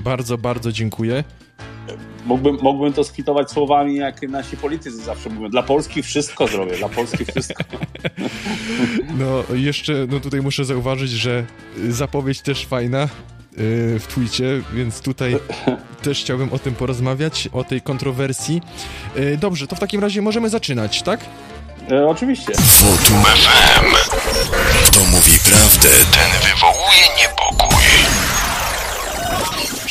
Bardzo, bardzo dziękuję. Mógłbym, mógłbym to skwitować słowami, jak nasi politycy zawsze mówią. Dla Polski wszystko zrobię, dla Polski wszystko. No, jeszcze no tutaj muszę zauważyć, że zapowiedź też fajna yy, w Twitcie, więc tutaj też chciałbym o tym porozmawiać, o tej kontrowersji. Yy, dobrze, to w takim razie możemy zaczynać, tak? E, oczywiście. Wotum FM. Kto mówi prawdę, ten wywołuje niepokój.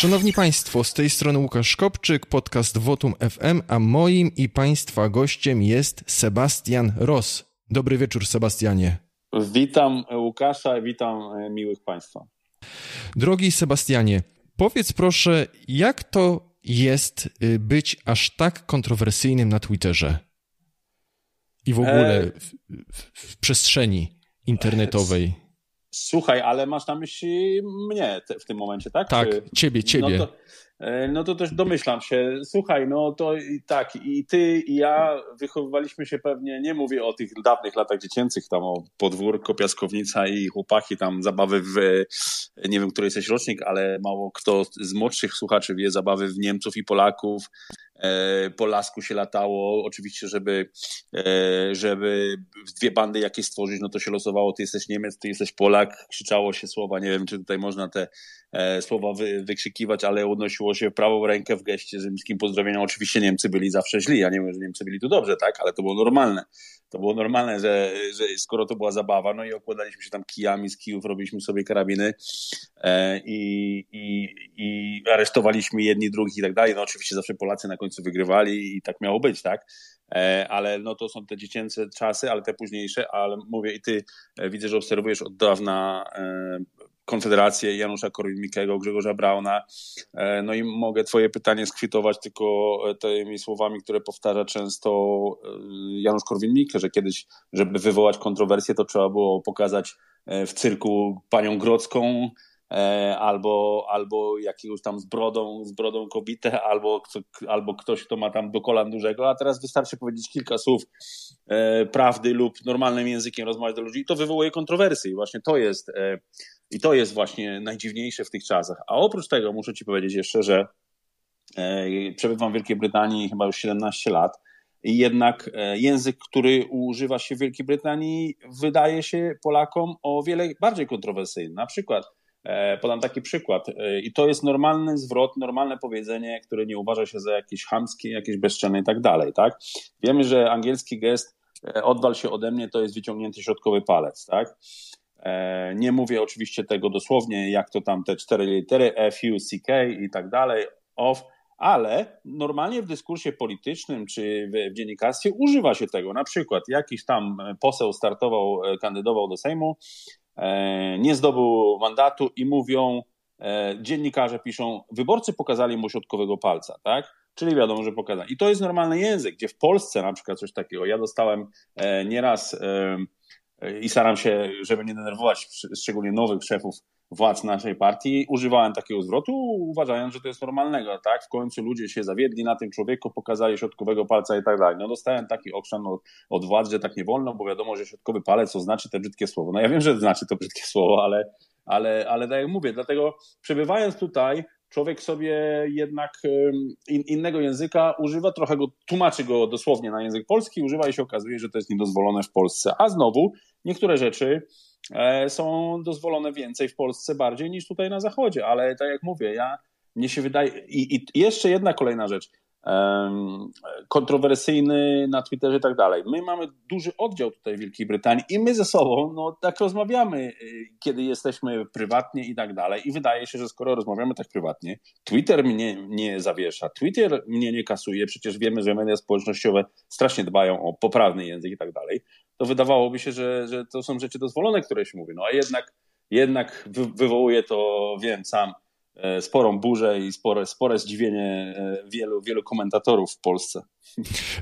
Szanowni Państwo, z tej strony Łukasz Kopczyk, podcast Wotum FM, a moim i Państwa gościem jest Sebastian Ross. Dobry wieczór, Sebastianie. Witam Łukasza, witam e, miłych Państwa. Drogi Sebastianie, powiedz proszę, jak to jest y, być aż tak kontrowersyjnym na Twitterze i w ogóle E, w, w, w przestrzeni internetowej? Słuchaj, ale masz na myśli mnie w tym momencie, tak? Tak, Czy- ciebie, ciebie. No to, e, no to też domyślam się. Słuchaj, no to i tak, i ty, i ja wychowywaliśmy się pewnie, nie mówię o tych dawnych latach dziecięcych, tam o podwórko, piaskownica i chłopaki, tam zabawy w, nie wiem, który jesteś rocznik, ale mało kto z młodszych słuchaczy wie, zabawy w Niemców i Polaków. E, Po lasku się latało, oczywiście, żeby, e, żeby dwie bandy jakieś stworzyć, no to się losowało, ty jesteś Niemiec, ty jesteś Polak, krzyczało się słowa, nie wiem, czy tutaj można te e, słowa wy, wykrzykiwać, ale unosiło się prawą rękę w geście rzymskim. Pozdrowienia. Oczywiście Niemcy byli zawsze źli, ja nie mówię, że Niemcy byli tu dobrze, tak, ale to było normalne. To było normalne, że, że skoro to była zabawa, no i okładaliśmy się tam kijami z kijów, robiliśmy sobie karabiny e, i, i, i aresztowaliśmy jedni, drugich i tak dalej. No oczywiście zawsze Polacy na końcu wygrywali i tak miało być, tak? E, ale no to są te dziecięce czasy, ale te późniejsze, ale mówię i ty e, widzę, że obserwujesz od dawna e, Konfederację Janusza Korwin-Mikkego, Grzegorza Brauna. E, No i mogę twoje pytanie skwitować tylko e, tymi słowami, które powtarza często e, Janusz Korwin-Mikke, że kiedyś, żeby wywołać kontrowersję, to trzeba było pokazać w cyrku panią Grodzką, albo, albo jakiegoś tam z brodą, z brodą kobietę, albo, albo ktoś, kto ma tam do kolan dużego, a teraz wystarczy powiedzieć kilka słów e, prawdy lub normalnym językiem rozmawiać do ludzi i to wywołuje kontrowersje i właśnie to jest e, i to jest właśnie najdziwniejsze w tych czasach. A oprócz tego muszę ci powiedzieć jeszcze, że e, przebywam w Wielkiej Brytanii chyba już 17 lat i jednak e, język, który używa się w Wielkiej Brytanii wydaje się Polakom o wiele bardziej kontrowersyjny. Na przykład E, Podam taki przykład. I to jest normalny zwrot, normalne powiedzenie, które nie uważa się za jakieś chamskie, jakieś bezczelne i tak dalej, tak? Wiemy, że angielski gest odwal się ode mnie to jest wyciągnięty środkowy palec, tak? E, Nie mówię oczywiście tego dosłownie, jak to tam te cztery litery F, U, C, K i tak dalej, off, ale normalnie w dyskursie politycznym czy w, dziennikarstwie używa się tego. Na przykład jakiś tam poseł startował, e, kandydował do Sejmu, e, nie zdobył mandatu i mówią, dziennikarze piszą, wyborcy pokazali mu środkowego palca, tak? Czyli wiadomo, że pokazali. I to jest normalny język, gdzie w Polsce na przykład coś takiego. Ja dostałem nieraz i staram się, żeby nie denerwować sz- szczególnie nowych szefów władz naszej partii, używałem takiego zwrotu, uważając, że to jest normalnego, tak? W końcu ludzie się zawiedli na tym człowieku, pokazali środkowego palca i tak dalej. No dostałem taki okrzan od, od władz, że tak nie wolno, bo wiadomo, że środkowy palec to znaczy te brzydkie słowo. No ja wiem, że znaczy to brzydkie słowo, ale, ale, ale tak jak mówię, dlatego przebywając tutaj, człowiek sobie jednak in, innego języka używa, trochę go, tłumaczy go dosłownie na język polski, używa i się okazuje, że to jest niedozwolone w Polsce. A znowu niektóre rzeczy e, są dozwolone więcej w Polsce bardziej niż tutaj na Zachodzie, ale tak jak mówię, ja mnie się wydaje. I, i jeszcze jedna kolejna rzecz. kontrowersyjny na Twitterze i tak dalej. My mamy duży oddział tutaj w Wielkiej Brytanii i my ze sobą no, tak rozmawiamy, y, kiedy jesteśmy prywatnie i tak dalej. I wydaje się, że skoro rozmawiamy tak prywatnie, Twitter mnie nie zawiesza, Twitter mnie nie kasuje, przecież wiemy, że media społecznościowe strasznie dbają o poprawny język i tak dalej. To wydawałoby się, że, że to są rzeczy dozwolone, które się mówi. No a jednak, jednak wy, wywołuje to, wiem sam, e, sporą burzę i spore, spore zdziwienie e, wielu, wielu komentatorów w Polsce.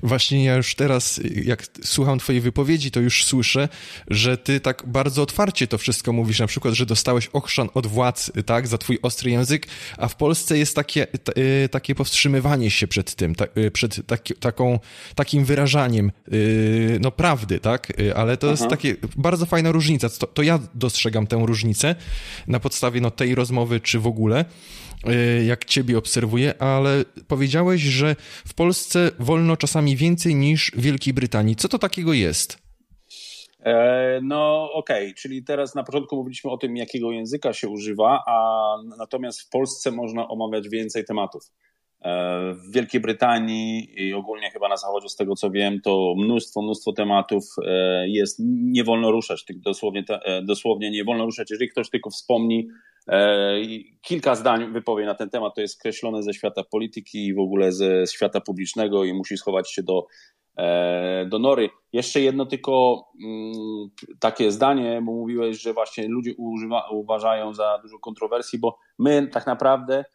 Właśnie ja już teraz, jak słucham twojej wypowiedzi, to już słyszę, że ty tak bardzo otwarcie to wszystko mówisz, na przykład, że dostałeś ochrzan od władz, tak, za twój ostry język, a w Polsce jest takie, y, takie powstrzymywanie się przed tym, ta, y, przed taki, taką, takim wyrażaniem, y, no prawdy, tak, ale to jest Aha. takie bardzo fajna różnica, to, to ja dostrzegam tę różnicę na podstawie no, tej rozmowy, czy w ogóle. Jak ciebie obserwuję, ale powiedziałeś, że w Polsce wolno czasami więcej niż w Wielkiej Brytanii. Co to takiego jest? E, no okej, okay. czyli teraz na początku mówiliśmy o tym, jakiego języka się używa, a natomiast w Polsce można omawiać więcej tematów. E, w Wielkiej Brytanii i ogólnie chyba na zachodzie, z tego co wiem, to mnóstwo, mnóstwo tematów e, jest, nie wolno ruszać, dosłownie, dosłownie nie wolno ruszać. Jeżeli ktoś tylko wspomni, kilka zdań wypowie na ten temat, to jest skreślone ze świata polityki i w ogóle ze świata publicznego i musi schować się do E, do Nory. Jeszcze jedno tylko mm, takie zdanie, bo mówiłeś, że właśnie ludzie używa, uważają za dużo kontrowersji, bo my tak naprawdę e,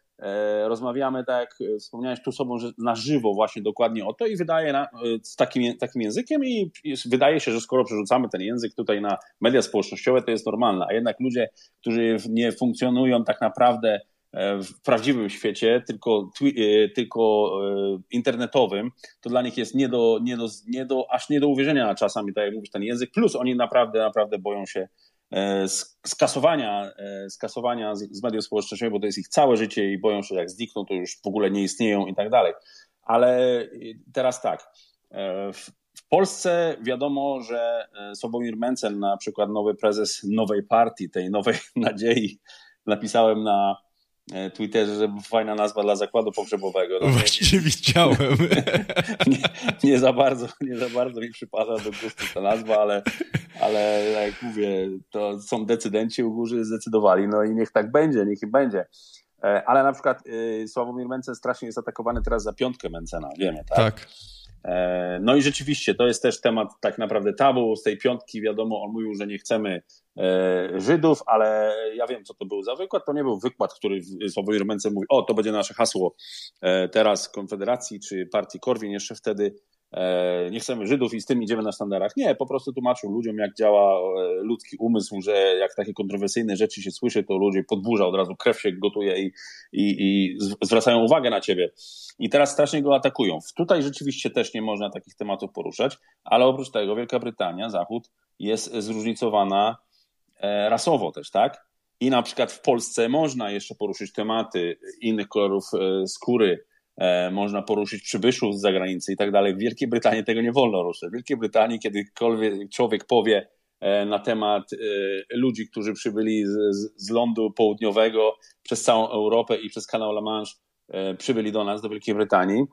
rozmawiamy, tak jak wspomniałeś tu sobą, że na żywo właśnie dokładnie o to i wydaje na, z takim, takim językiem i wydaje się, że skoro przerzucamy ten język tutaj na media społecznościowe, to jest normalne, a jednak ludzie, którzy nie funkcjonują tak naprawdę E, w prawdziwym świecie, tylko, e, tylko e, internetowym, to dla nich jest nie do, nie, do, nie do, aż nie do uwierzenia czasami, tak jak mówisz, ten język, plus oni naprawdę, naprawdę boją się skasowania, skasowania z mediów społecznościowych, bo to jest ich całe życie i boją się, jak znikną, to już w ogóle nie istnieją i tak dalej. Ale teraz tak, w Polsce wiadomo, że Sławomir Mencen, na przykład nowy prezes nowej partii, tej nowej nadziei, napisałem na E, Twitterze, że fajna nazwa dla zakładu pogrzebowego. No, Właściwie widziałem. nie, nie, za bardzo, nie za bardzo mi przypada do gustu ta nazwa, ale, ale jak mówię, to są decydenci u góry zdecydowali, no i niech tak będzie, niech i będzie. E, ale na przykład y, Sławomir Mencen strasznie jest atakowany teraz za piątkę Mencena, wiemy, tak? Tak. E, no i rzeczywiście to jest też temat tak naprawdę tabu. Z tej piątki wiadomo, on mówił, że nie chcemy e, Żydów, ale ja wiem, co to był za wykład. To nie był wykład, który Sławomir Mencen mówi, o, to będzie nasze hasło e, teraz Konfederacji czy partii Korwin jeszcze wtedy nie chcemy Żydów i z tym idziemy na sztandarach. Nie, po prostu tłumaczył ludziom, jak działa e, ludzki umysł, że jak takie kontrowersyjne rzeczy się słyszy, to ludzie podburza, od razu krew się gotuje i, i, i zwracają uwagę na ciebie. I teraz strasznie go atakują. Tutaj rzeczywiście też nie można takich tematów poruszać, ale oprócz tego Wielka Brytania, Zachód jest zróżnicowana e, rasowo też, tak? I na przykład w Polsce można jeszcze poruszyć tematy innych kolorów skóry, E, można poruszyć przybyszów z zagranicy i tak dalej. W Wielkiej Brytanii tego nie wolno ruszyć. W Wielkiej Brytanii, kiedykolwiek człowiek powie e, na temat e, ludzi, którzy przybyli z, z lądu południowego przez całą Europę i przez kanał La Manche, przybyli do nas, do Wielkiej Brytanii,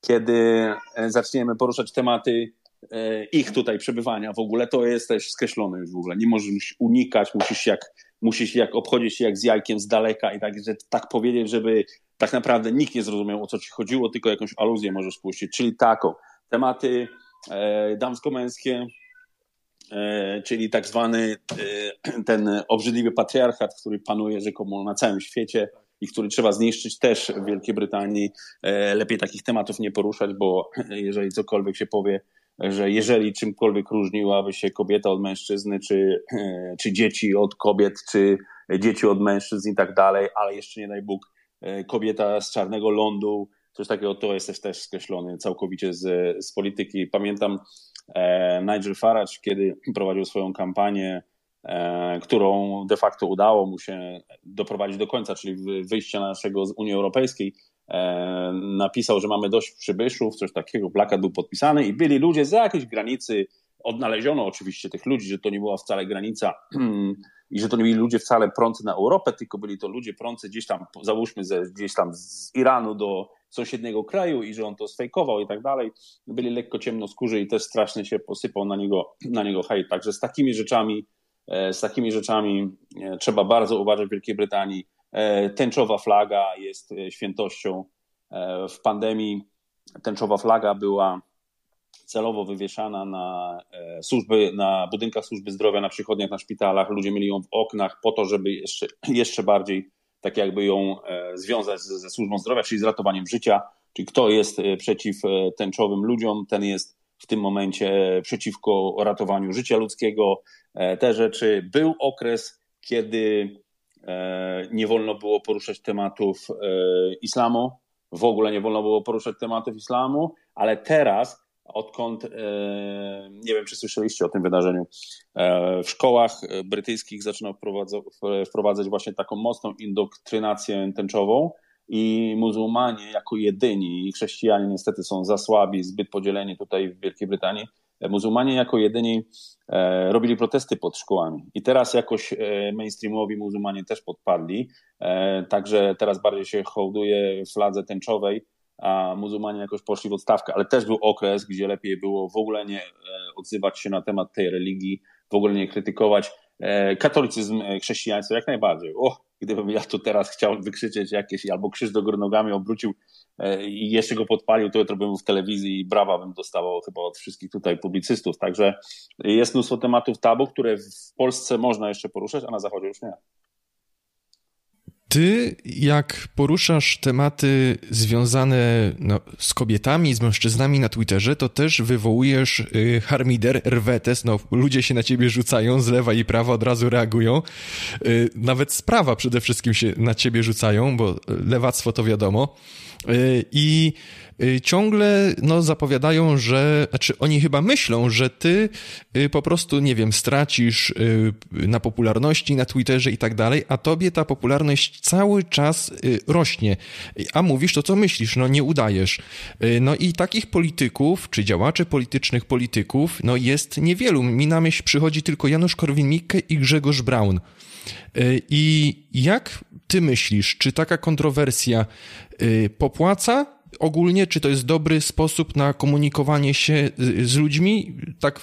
kiedy zaczniemy poruszać tematy ich tutaj przebywania w ogóle, to jesteś skreślony już w ogóle. Nie możesz unikać, musisz jak, musisz jak obchodzić się jak z jajkiem z daleka i tak, że tak powiedzieć, żeby tak naprawdę nikt nie zrozumiał, o co ci chodziło, tylko jakąś aluzję możesz puścić. Czyli taką, tematy e, damsko-męskie, e, czyli tak zwany e, ten obrzydliwy patriarchat, który panuje rzekomo na całym świecie i który trzeba zniszczyć też w Wielkiej Brytanii. E, lepiej takich tematów nie poruszać, bo jeżeli cokolwiek się powie, że jeżeli czymkolwiek różniłaby się kobieta od mężczyzny, czy, e, czy dzieci od kobiet, czy dzieci od mężczyzn i tak dalej, ale jeszcze nie daj Bóg, kobieta z czarnego lądu, coś takiego, to jest też skreślony całkowicie z, z polityki. Pamiętam e, Nigel Farage, kiedy prowadził swoją kampanię, e, którą de facto udało mu się doprowadzić do końca, czyli wyjścia naszego z Unii Europejskiej, napisał, że mamy dość przybyszów, coś takiego, plakat był podpisany i byli ludzie z jakiejś granicy, odnaleziono oczywiście tych ludzi, że to nie była wcale granica i że to nie byli ludzie wcale prący na Europę, tylko byli to ludzie prący gdzieś tam, załóżmy, ze, gdzieś tam z Iranu do sąsiedniego kraju i że on to sfejkował i tak dalej. Byli lekko ciemnoskórzy i też strasznie się posypał na niego, na niego hejt. Także z takimi rzeczami, e, z takimi rzeczami e, trzeba bardzo uważać w Wielkiej Brytanii. E, tęczowa flaga jest świętością. W pandemii tęczowa flaga była celowo wywieszana na e, służby, na budynkach służby zdrowia, na przychodniach, na szpitalach. Ludzie mieli ją w oknach po to, żeby jeszcze, jeszcze bardziej tak jakby ją e, związać ze służbą zdrowia, czyli z ratowaniem życia. Czyli kto jest e, przeciw tęczowym ludziom, ten jest w tym momencie przeciwko ratowaniu życia ludzkiego. Te rzeczy. Był okres, kiedy nie wolno było poruszać tematów islamu, w ogóle nie wolno było poruszać tematów islamu, ale teraz odkąd, e, nie wiem czy słyszeliście o tym wydarzeniu, e, w szkołach brytyjskich zaczynał wprowadzać właśnie taką mocną indoktrynację tęczową i muzułmanie jako jedyni, i chrześcijanie niestety są za słabi, zbyt podzieleni tutaj w Wielkiej Brytanii, muzułmanie jako jedyni e, robili protesty pod szkołami. I teraz jakoś e, mainstreamowi muzułmanie też podpadli, e, także teraz bardziej się hołduje fladze tęczowej, a muzułmanie jakoś poszli w odstawkę, ale też był okres, gdzie lepiej było w ogóle nie odzywać się na temat tej religii, w ogóle nie krytykować. Katolicyzm, chrześcijaństwo jak najbardziej. O, gdybym ja tu teraz chciał wykrzyczeć jakieś, albo krzyż do góry nogami obrócił e, i jeszcze go podpalił, to jutro bym w telewizji i brawa bym dostawał chyba od wszystkich tutaj publicystów. Także jest mnóstwo tematów tabu, które w Polsce można jeszcze poruszać, a na Zachodzie już nie. Ty, jak poruszasz tematy związane no, z kobietami, z mężczyznami na Twitterze, to też wywołujesz y, harmider, rwetes, no ludzie się na ciebie rzucają z lewa i prawa, od razu reagują. Y, nawet sprawa przede wszystkim się na ciebie rzucają, bo lewactwo to wiadomo. Y, I Y, ciągle no, zapowiadają, że, znaczy oni chyba myślą, że ty y, po prostu, nie wiem, stracisz na popularności na Twitterze i tak dalej, a tobie ta popularność cały czas rośnie. A mówisz to, co myślisz, no nie udajesz. No i takich polityków, czy działaczy politycznych polityków, no jest niewielu. Mi na myśl przychodzi tylko Janusz Korwin-Mikke i Grzegorz Braun. I jak ty myślisz, czy taka kontrowersja popłaca, ogólnie, czy to jest dobry sposób na komunikowanie się y, z ludźmi, tak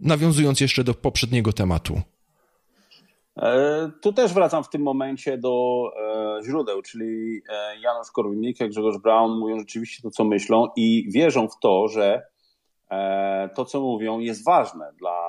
nawiązując jeszcze do poprzedniego tematu? E, tu też wracam w tym momencie do e, źródeł, czyli e, Janusz Korwin-Mikke, Grzegorz Braun mówią rzeczywiście to, co myślą i wierzą w to, że to, co mówią, jest ważne dla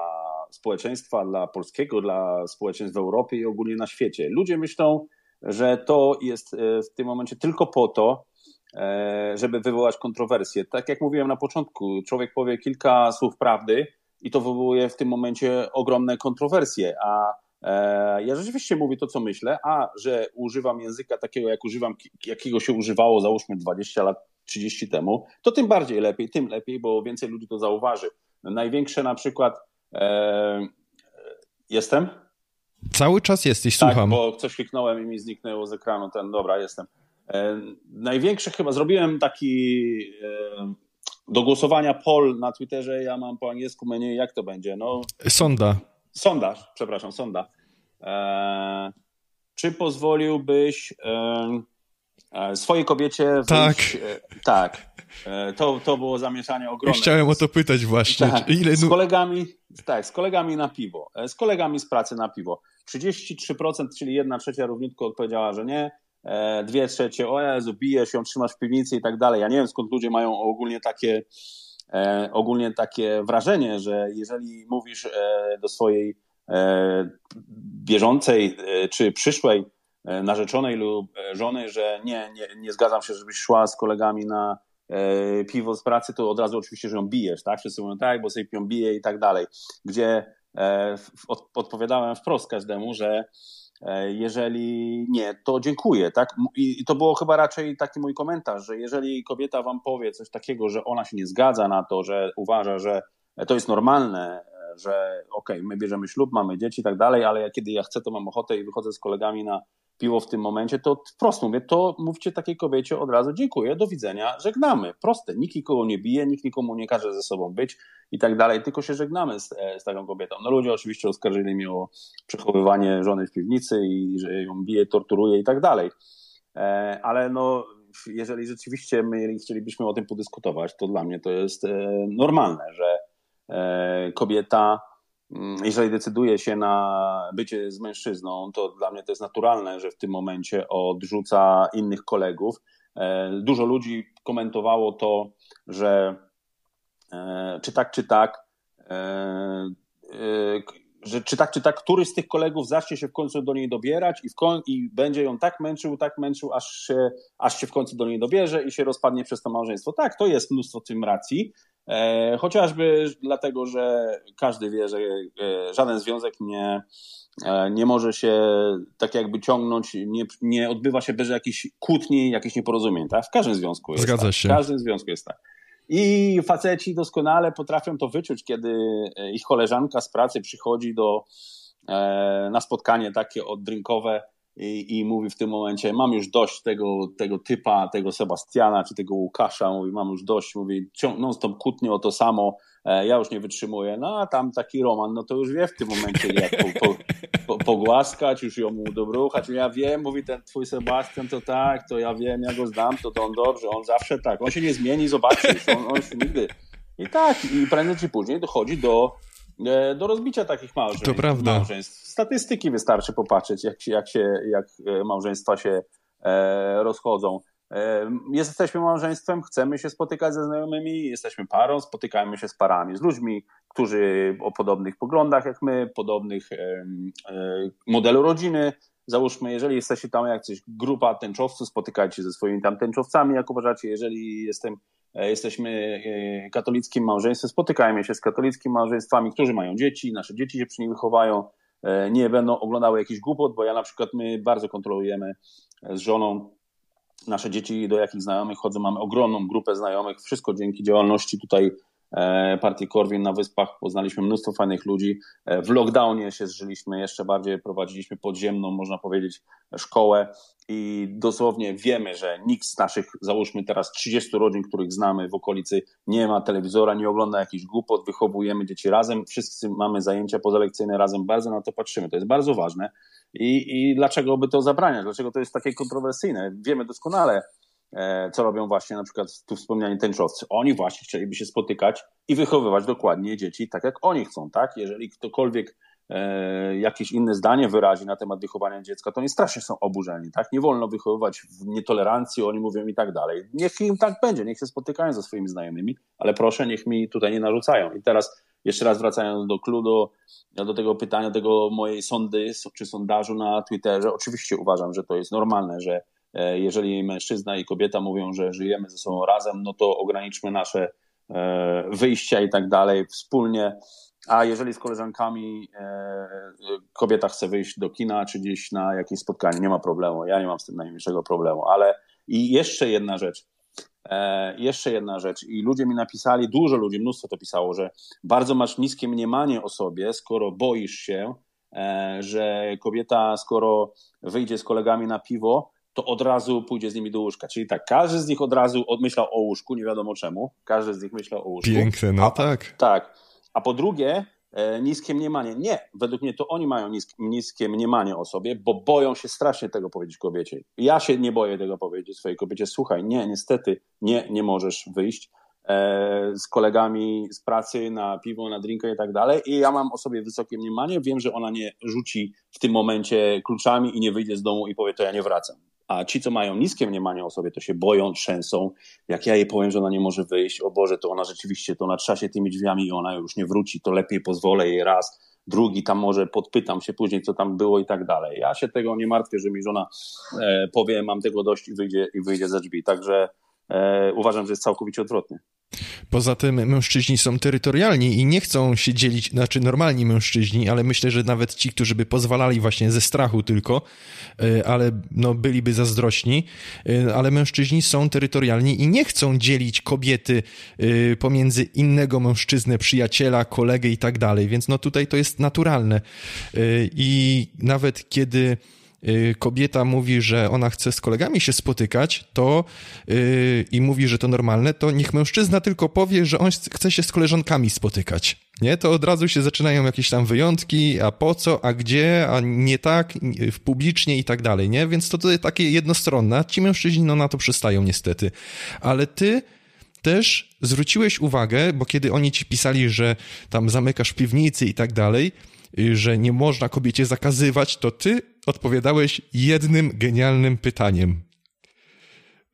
społeczeństwa, dla polskiego, dla społeczeństw w Europie i ogólnie na świecie. Ludzie myślą, że to jest w tym momencie tylko po to, E, żeby wywołać kontrowersję. Tak jak mówiłem na początku, człowiek powie kilka słów prawdy i to wywołuje w tym momencie ogromne kontrowersje, a e, ja rzeczywiście mówię to, co myślę, a że używam języka takiego, jak używam, jakiego się używało załóżmy 20 lat, 30 temu, to tym bardziej lepiej, tym lepiej, bo więcej ludzi to zauważy. Największe na przykład e, jestem? Cały czas jesteś, tak, słucham. bo coś kliknąłem i mi zniknęło z ekranu ten, dobra, jestem. E, największe chyba zrobiłem taki e, do głosowania poll na Twitterze, ja mam po angielsku menu, jak to będzie? No, sonda. Sondaż, przepraszam, sonda. E, czy pozwoliłbyś e, e swojej kobiecie wyjść? Tak. tak. To, to było zamieszanie ogromne. Chciałem o to pytać właśnie. Tak, Ile... Z kolegami, tak, z kolegami na piwo. Z kolegami z pracy na piwo. 33%, czyli jedna trzecia równiutko odpowiedziała, że nie. E, dwie trzecie, o Jezu, bijesz ją, trzymasz w piwnicy i tak dalej. Ja nie wiem skąd ludzie mają ogólnie takie, e, ogólnie takie wrażenie, że jeżeli mówisz e, do swojej bieżącej czy przyszłej narzeczonej lub żony, że nie, nie, nie zgadzam się, żebyś szła z kolegami na piwo z pracy, to od razu oczywiście, że ją bijesz, tak? Wszyscy mówią tak, bo sobie pią bije i tak dalej. Gdzie odpowiadałem wprost każdemu, że E, jeżeli nie, to dziękuję. Tak? I to było chyba raczej taki mój komentarz, że jeżeli kobieta wam powie coś takiego, że ona się nie zgadza na to, że uważa, że to jest normalne, że okej, okay, my bierzemy ślub, mamy dzieci i tak dalej, ale ja, kiedy ja chcę, to mam ochotę i wychodzę z kolegami na piło w tym momencie, to wprost mówię, to mówcie takiej kobiecie od razu dziękuję, do widzenia, żegnamy. Proste, nikt nikogo nie bije, nikt nikomu nie każe ze sobą być i tak dalej, tylko się żegnamy z, e, z taką kobietą. No ludzie oczywiście oskarżyli mnie o przechowywanie żony w piwnicy i że ją bije, torturuje i tak dalej. E, ale no, jeżeli rzeczywiście my chcielibyśmy o tym podyskutować, to dla mnie to jest e, normalne, że kobieta jeżeli decyduje się na bycie z mężczyzną, to dla mnie to jest naturalne, że w tym momencie odrzuca innych kolegów. E, dużo ludzi komentowało to, że e, czy tak, czy tak, e, że czy tak, czy tak, któryś z tych kolegów zacznie się w końcu do niej dobierać i, koń, i będzie ją tak męczył, tak męczył, aż się, aż się w końcu do niej dobierze i się rozpadnie przez to małżeństwo. Tak, to jest mnóstwo tym racji, chociażby dlatego, że każdy wie, że e, żaden związek nie, e, nie może się tak jakby ciągnąć, nie, nie odbywa się bez jakichś kłótni, jakichś nieporozumień. Tak? W każdym związku jest Zgadza tak. się. W każdym związku jest tak. I faceci doskonale potrafią to wyczuć, kiedy ich koleżanka z pracy przychodzi do, na spotkanie takie oddrinkowe i, i mówi w tym momencie, mam już dość tego, tego typa, tego Sebastiana czy tego Łukasza, mówi, mam już dość, mówi, non stop kłótnie o to samo, e, ja już nie wytrzymuję, no a tam taki Roman, no to już wie w tym momencie jak po, po, po, pogłaskać, już ją dobruchać, ja wiem, mówi ten twój Sebastian, to tak, to ja wiem, ja go znam, to, to on dobrze, on zawsze tak, on się nie zmieni, zobaczysz, on, on się nigdy... I tak, i prędzej czy później dochodzi do do rozbicia takich małżeństw. To prawda. Małżeństw. Statystyki wystarczy popatrzeć, jak, się, jak, się, jak e, małżeństwa się e, rozchodzą. Jesteśmy małżeństwem, chcemy się spotykać ze znajomymi, jesteśmy parą, spotykajmy się z parami, z ludźmi, którzy o podobnych poglądach jak my, podobnych modelu rodziny. Załóżmy, jeżeli jesteście tam jak coś grupa tęczowców, spotykajcie się ze swoimi tam tęczowcami, jak uważacie. Jeżeli jestem E, jesteśmy e, katolickim małżeństwem, spotykajmy się z katolickim małżeństwami, którzy mają dzieci, nasze dzieci się przy nich wychowają, e, nie będą oglądały jakichś głupot, bo ja na przykład my bardzo kontrolujemy z żoną nasze dzieci, do jakich znajomych chodzą. Mamy ogromną grupę znajomych, wszystko dzięki działalności tutaj E, partii Korwin na Wyspach poznaliśmy mnóstwo fajnych ludzi. E, w lockdownie się zżyliśmy jeszcze bardziej, prowadziliśmy podziemną, można powiedzieć, szkołę i dosłownie wiemy, że nikt z naszych, załóżmy teraz 30 rodzin, których znamy w okolicy, nie ma telewizora, nie ogląda jakichś głupot, wychowujemy dzieci razem, wszyscy mamy zajęcia pozalekcyjne razem, bardzo na to patrzymy. To jest bardzo ważne. I, i dlaczego by to zabraniać? Dlaczego to jest takie kontrowersyjne? Wiemy doskonale, E, co robią właśnie na przykład tu wspomniani tęczowcy. Oni właśnie chcieliby się spotykać i wychowywać dokładnie dzieci tak, jak oni chcą, tak? Jeżeli ktokolwiek e, jakieś inne zdanie wyrazi na temat wychowania dziecka, to oni strasznie są oburzeni, tak? Nie wolno wychowywać w nietolerancji, oni mówią i tak dalej. Niech im tak będzie, niech się spotykają ze swoimi znajomymi, ale proszę, niech mi tutaj nie narzucają. I teraz jeszcze raz wracając do kludu, do tego pytania, tego mojej sądy czy sondażu na Twitterze, oczywiście uważam, że to jest normalne, że E, jeżeli mężczyzna i kobieta mówią, że żyjemy ze sobą razem, no to ograniczmy nasze e, wyjścia i tak dalej wspólnie. A jeżeli z koleżankami e, kobieta chce wyjść do kina czy gdzieś na jakieś spotkanie, nie ma problemu. Ja nie mam z tym najmniejszego problemu. Ale i jeszcze jedna rzecz. jeszcze jedna rzecz. I ludzie mi napisali, dużo ludzi, mnóstwo to pisało, że bardzo masz niskie mniemanie o sobie, skoro boisz się, że kobieta, skoro wyjdzie z kolegami na piwo, to od razu pójdzie z nimi do łóżka. Czyli tak, każdy z nich od razu odmyślał o łóżku, nie wiadomo czemu. Każdy z nich myślał o łóżku. Piękne, no a, tak. Tak. A po drugie, e, niskie mniemanie. Nie, według mnie to oni mają niskie, niskie mniemanie o sobie, bo boją się strasznie tego powiedzieć kobiecie. Ja się nie boję tego powiedzieć swojej kobiecie. Słuchaj, nie, niestety, nie, nie możesz wyjść e, z kolegami z pracy na piwo, na drinkę i tak dalej. I ja mam o sobie wysokie mniemanie. Wiem, że ona nie rzuci w tym momencie kluczami i nie wyjdzie z domu i powie, to ja nie wracam. A ci, co mają niskie mniemanie o sobie, to się boją, trzęsą. Jak ja jej powiem, że ona nie może wyjść, o Boże, to ona rzeczywiście, to ona trzasie tymi drzwiami i ona już nie wróci, to lepiej pozwolę jej raz, drugi tam może podpytam się później, co tam było i tak dalej. Ja się tego nie martwię, że mi żona e, powie, mam tego dość i wyjdzie, i wyjdzie ze drzwi. Także e, uważam, że jest całkowicie odwrotnie. Poza tym mężczyźni są terytorialni i nie chcą się dzielić, znaczy normalni mężczyźni, ale myślę, że nawet ci, którzy by pozwalali właśnie ze strachu tylko, e, ale no byliby zazdrośni, e, ale mężczyźni są terytorialni i nie chcą dzielić kobiety e, pomiędzy innego mężczyznę, przyjaciela, kolegę i tak dalej, więc no tutaj to jest naturalne. I nawet kiedy kobieta mówi, że ona chce z kolegami się spotykać, to yy, i mówi, że to normalne, to niech mężczyzna tylko powie, że on chce się z koleżankami spotykać. Nie, to od razu się zaczynają jakieś tam wyjątki, a po co, a gdzie, a nie tak, w publicznie i tak dalej, nie? Więc to tutaj takie jednostronne. Ci mężczyźni no na to przystają niestety. Ale ty też zwróciłeś uwagę, bo kiedy oni ci pisali, że tam zamykasz piwnicy i tak dalej, y, że nie można kobiecie zakazywać, to ty odpowiadałeś jednym genialnym pytaniem.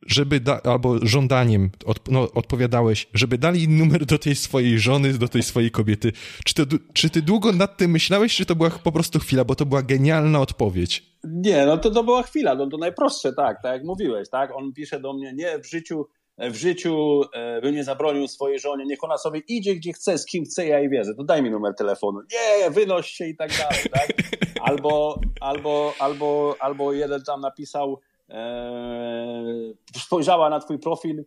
Żeby da, albo żądaniem od, no, odpowiadałeś, żeby dali numer do tej swojej żony, do tej swojej kobiety. Czy, to, czy ty długo nad tym myślałeś, czy to była po prostu chwila, bo to była genialna odpowiedź? Nie, no to, to była chwila, no to najprostsze, tak, tak jak mówiłeś, tak? On pisze do mnie, nie, w życiu w życiu e, bym nie zabronił swojej żonie, niech ona sobie idzie gdzie chce, z kim chce, ja jej wierzę, to daj mi numer telefonu. Nie, wynoś się i tak dalej, tak? Albo, albo, albo, albo jeden tam napisał, e, spojrzała na twój profil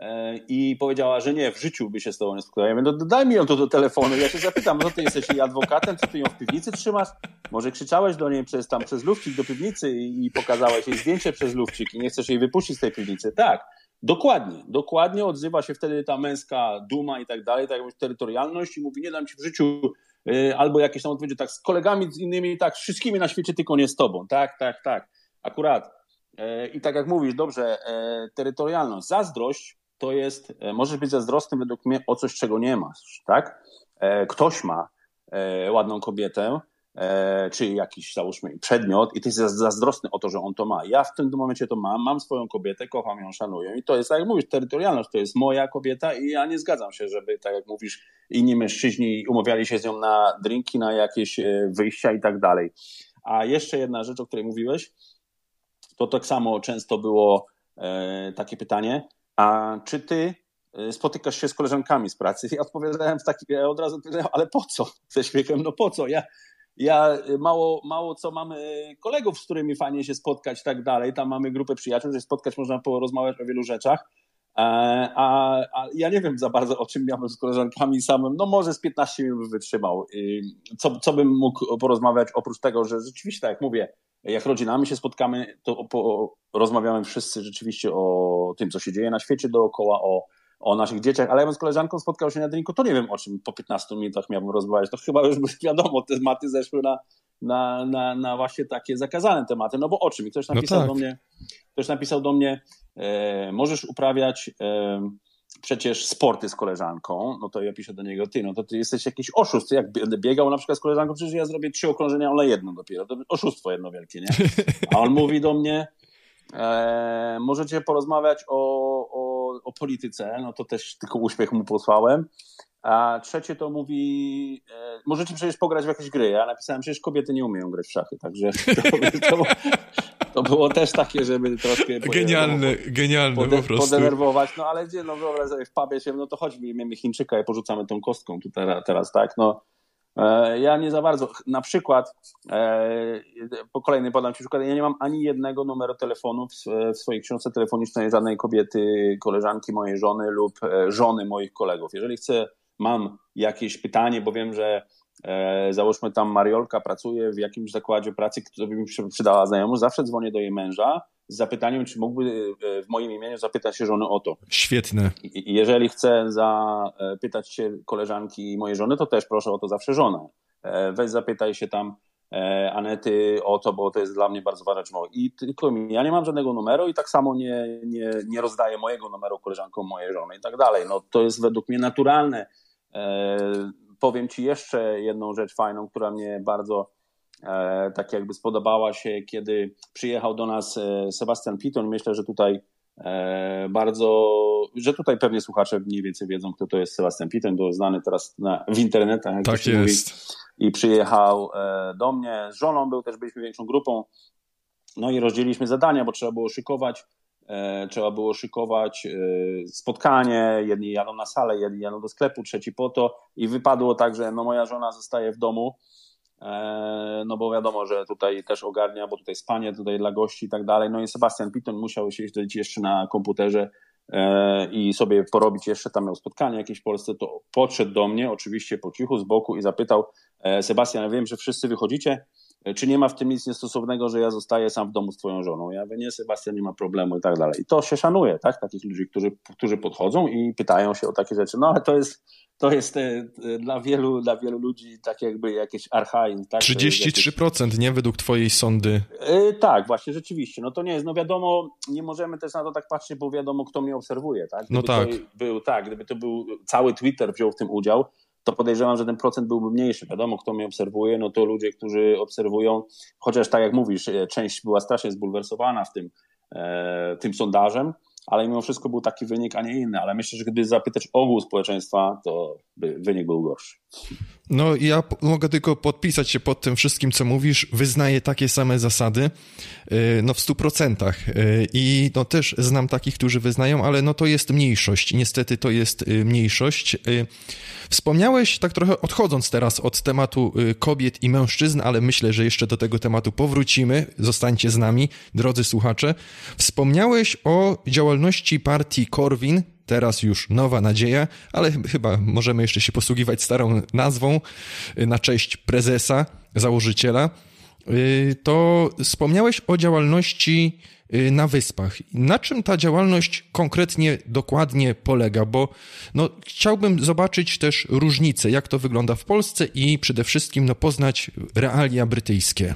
e, i powiedziała, że nie, w życiu by się z tobą nie spotkała. Ja mówię, no daj mi ją to do telefonu, ja się zapytam, no ty jesteś jej adwokatem, co ty ją w piwnicy trzymasz? Może krzyczałeś do niej przez tam przez lufcik do piwnicy i, i pokazałeś jej zdjęcie przez lufcik i nie chcesz jej wypuścić z tej piwnicy? Tak. Dokładnie, dokładnie odzywa się wtedy ta męska duma i tak dalej, tak jakąś terytorialność i mówi, nie dam ci w życiu y, albo jakieś tam odpowiedzi, tak z kolegami z innymi, tak z wszystkimi na świecie, tylko nie z tobą. Tak, tak, tak. Akurat. E, I tak jak mówisz, dobrze, e, terytorialność. Zazdrość to jest, możesz być zazdrosny według mnie o coś, czego nie masz, tak? Ktoś ma ładną kobietę, czy jakiś, załóżmy, przedmiot i ty jesteś zazdrosny o to, że on to ma. Ja w tym momencie to mam, mam swoją kobietę, kocham ją, szanuję i to jest, tak jak mówisz, terytorialność, to jest moja kobieta i ja nie zgadzam się, żeby, tak jak mówisz, inni mężczyźni umawiali się z nią na drinki, na jakieś e, wyjścia i tak dalej. A jeszcze jedna rzecz, o której mówiłeś, to tak samo często było e, takie pytanie, a czy ty e, spotykasz się z koleżankami z pracy? Ja odpowiadałem w taki, ja od razu odpowiadałem, ale po co? Ze śmiechem, no po co? Ja, ja y, mało, mało co mamy kolegów, z którymi fajnie się spotkać i tak dalej. Tam mamy grupę przyjaciół, że spotkać można porozmawiać o wielu rzeczach. E, a, a, ja nie wiem za bardzo, o czym miałbym z koleżankami samym. No może z 15 minut wytrzymał. Y, co, co bym mógł porozmawiać oprócz tego, że rzeczywiście, tak jak mówię, jak rodzinami się spotkamy, to po, rozmawiamy wszyscy rzeczywiście o tym, co się dzieje na świecie dookoła, o, o naszych dzieciach, ale ja bym z koleżanką spotkał się na drinku, to nie wiem o czym po 15 minutach miałbym rozmawiać. To chyba już wiadomo, te tematy zeszły na, na, na, na właśnie takie zakazane tematy. No bo o czym? I ktoś no napisał no tak. do mnie, ktoś napisał do mnie, e, możesz uprawiać e, przecież sporty z koleżanką, no to ja piszę do niego, ty, no to ty jesteś jakiś oszust, jak będę biegał na przykład z koleżanką, przecież ja zrobię trzy okrążenia, ale jedno dopiero, to oszustwo jedno wielkie, nie? A on mówi do mnie, e, możecie porozmawiać o, o polityce, no to też tylko uśmiech mu posłałem. A trzecie to mówi, e, możecie przecież pograć w jakieś gry. Ja napisałem, przecież kobiety nie umieją grać w szachy, także to, to, to było też takie, żeby troszkę... Genialne, genialne pode, po prostu. Podenerwować, no ale gdzie, no wyobraź sobie, w pubie się, no to chodźmy, mamy Chińczyka i porzucamy tą kostką tu teraz, tak, no ja nie za bardzo. Na przykład, e, po kolejny podam Ci przykład, ja nie mam ani jednego numeru telefonu w, w swojej książce telefonicznej żadnej kobiety, koleżanki mojej żony lub e, żony moich kolegów. Jeżeli chcę, mam jakieś pytanie, bo wiem, że załóżmy tam Mariolka pracuje w jakimś zakładzie pracy, który by mi przydała znajomość, zawsze dzwonię do jej męża z zapytaniem, czy mógłby e, w moim imieniu zapytać się żony o to. Świetne. I jeżeli chcę zapytać się koleżanki mojej żony, to też proszę o to zawsze żonę. E, weź zapytaj się tam e, Anety o to, bo to jest dla mnie bardzo ważne. I tylko ja nie mam żadnego numeru i tak samo nie, nie, nie rozdaję mojego numeru koleżankom mojej żony i tak dalej. No, to jest według mnie naturalne. Powiem Ci jeszcze jedną rzecz fajną, która mnie bardzo E, tak jakby spodobała się, kiedy przyjechał do nas e, Sebastian Piton. Myślę, że tutaj e, bardzo, że tutaj pewnie słuchacze mniej więcej wiedzą, kto to jest Sebastian Piton, bo znany teraz na, w internetach. Jak tak jest. Mówi. I przyjechał do mnie, z żoną był, też byliśmy większą grupą, no i rozdzieliliśmy zadania, bo trzeba było szykować trzeba było szykować spotkanie, jedni jadą na salę, jedni jadą do sklepu, trzeci po to. I wypadło tak, że no moja żona zostaje w domu, E, no bo wiadomo, że tutaj też ogarnia, bo tutaj spanie tutaj dla gości i tak dalej. No i Sebastian Piton musiał siedzieć jeszcze na komputerze e, i sobie porobić jeszcze, tam miał spotkanie jakieś w Polsce, to podszedł do mnie, oczywiście po cichu, z boku i zapytał, e, Sebastian, ja wiem, że wszyscy wychodzicie, czy nie ma w tym nic niestosownego, że ja zostaję sam w domu z twoją żoną? Ja mówię, nie, Sebastian, nie ma problemu i tak dalej. I to się szanuje, tak? Takich ludzi, którzy, którzy podchodzą i pytają się o takie rzeczy. No ale to jest, to jest e, dla wielu, dla wielu ludzi tak jakby jakieś archaizm. Tak? 33%, jakieś... nie? Według twojej sądy. Yy, tak, właśnie, rzeczywiście. No to nie jest, no wiadomo, nie możemy też na to tak patrzeć, bo wiadomo, kto mnie obserwuje, tak? No gdyby no tak. To był, tak, gdyby to był, cały Twitter wziął w tym udział, to podejrzewam, że ten procent byłby mniejszy. Wiadomo, kto mnie obserwuje, no to ludzie, którzy obserwują, chociaż tak jak mówisz, e, część była strasznie zbulwersowana w tym, e, tym sondażem, ale mimo wszystko był taki wynik, a nie inny. Ale myślę, że gdyby zapytać ogół społeczeństwa, to by wynik był gorszy. No ja mogę tylko podpisać się pod tym wszystkim, co mówisz. Wyznaję takie same zasady, y, no w stu procentach. Y, I no też znam takich, którzy wyznają, ale no to jest mniejszość. Niestety to jest y, mniejszość. Wspomniałeś, tak trochę odchodząc teraz od tematu kobiet i mężczyzn, ale myślę, że jeszcze do tego tematu powrócimy. Zostańcie z nami, drodzy słuchacze. Wspomniałeś o działalności partii Korwin teraz już Nowa Nadzieja, ale chyba możemy jeszcze się posługiwać starą nazwą na cześć prezesa, założyciela. To wspomniałeś o działalności Y, na wyspach. Na czym ta działalność konkretnie, dokładnie polega? Bo no, chciałbym zobaczyć też różnice, jak to wygląda w Polsce i przede wszystkim no, poznać realia brytyjskie.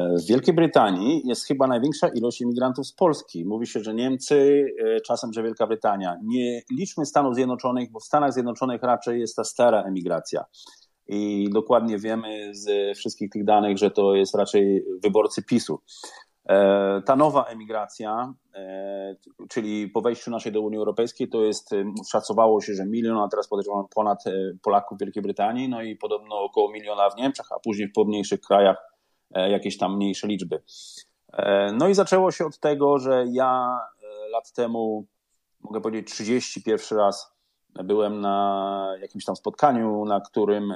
W Wielkiej Brytanii jest chyba największa ilość imigrantów z Polski. Mówi się, że Niemcy, e, czasem, że Wielka Brytania. Nie liczmy Stanów Zjednoczonych, bo w Stanach Zjednoczonych raczej jest ta stara emigracja. I dokładnie wiemy z wszystkich tych danych, że to jest raczej wyborcy PiSu. E, ta nowa emigracja, e, czyli po wejściu naszej do Unii Europejskiej, to jest, szacowało się, że milion, a teraz podejrzewam ponad Polaków w Wielkiej Brytanii, no i podobno około miliona w Niemczech, a później w pomniejszych krajach jakieś tam mniejsze liczby. No i zaczęło się od tego, że ja lat temu, mogę powiedzieć 31 raz, byłem na jakimś tam spotkaniu, na którym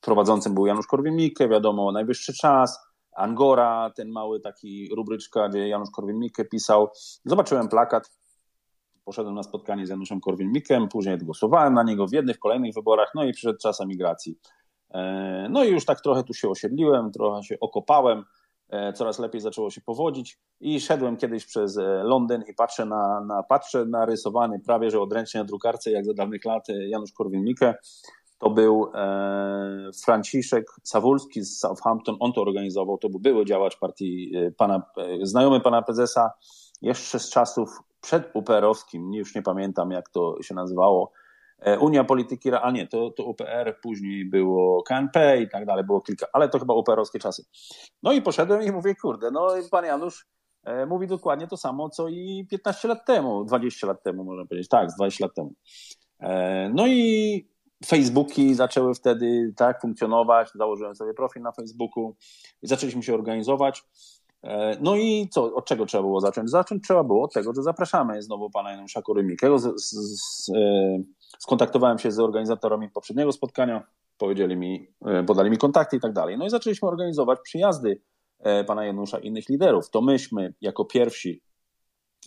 prowadzącym był Janusz Korwin-Mikke, wiadomo, najwyższy czas, Angora, ten mały taki rubryczka, gdzie Janusz Korwin-Mikke pisał. Zobaczyłem plakat, poszedłem na spotkanie z Januszem Korwin-Mikkem, później głosowałem na niego w jednych, kolejnych wyborach, no i przyszedł czas emigracji. E, no i już tak trochę tu się osiedliłem, trochę się okopałem, e, coraz lepiej zaczęło się powodzić i szedłem kiedyś przez e, Londyn i patrzę na, na patrzę narysowany prawie, że odręcznie na drukarce, jak za dawnych lat Janusz Korwin-Mikke. To był e, Franciszek Sawulski z Southampton, on to organizował, to był były działacz partii pana, znajomy pana prezesa, jeszcze z czasów przed UPR-owskim, już nie pamiętam jak to się nazywało, Unia Polityki, a nie, to, to UPR, później było KNP i tak dalej, było kilka, ale to chyba UPR-owskie czasy. No i poszedłem i mówię, kurde, no pan Janusz mówi dokładnie to samo, co i 15 lat temu, 20 lat temu, można powiedzieć, tak, 20 lat temu. No i Facebooki zaczęły wtedy tak funkcjonować, założyłem sobie profil na Facebooku i zaczęliśmy się organizować. E, no i co, od czego trzeba było zacząć? Zacząć trzeba było od tego, że zapraszamy znowu pana Janusza Korymikiego. Z, z, z, e, skontaktowałem się z organizatorami poprzedniego spotkania, powiedzieli mi, e, podali mi kontakty i tak dalej. No i zaczęliśmy organizować przyjazdy pana Janusza i innych liderów. To myśmy jako pierwsi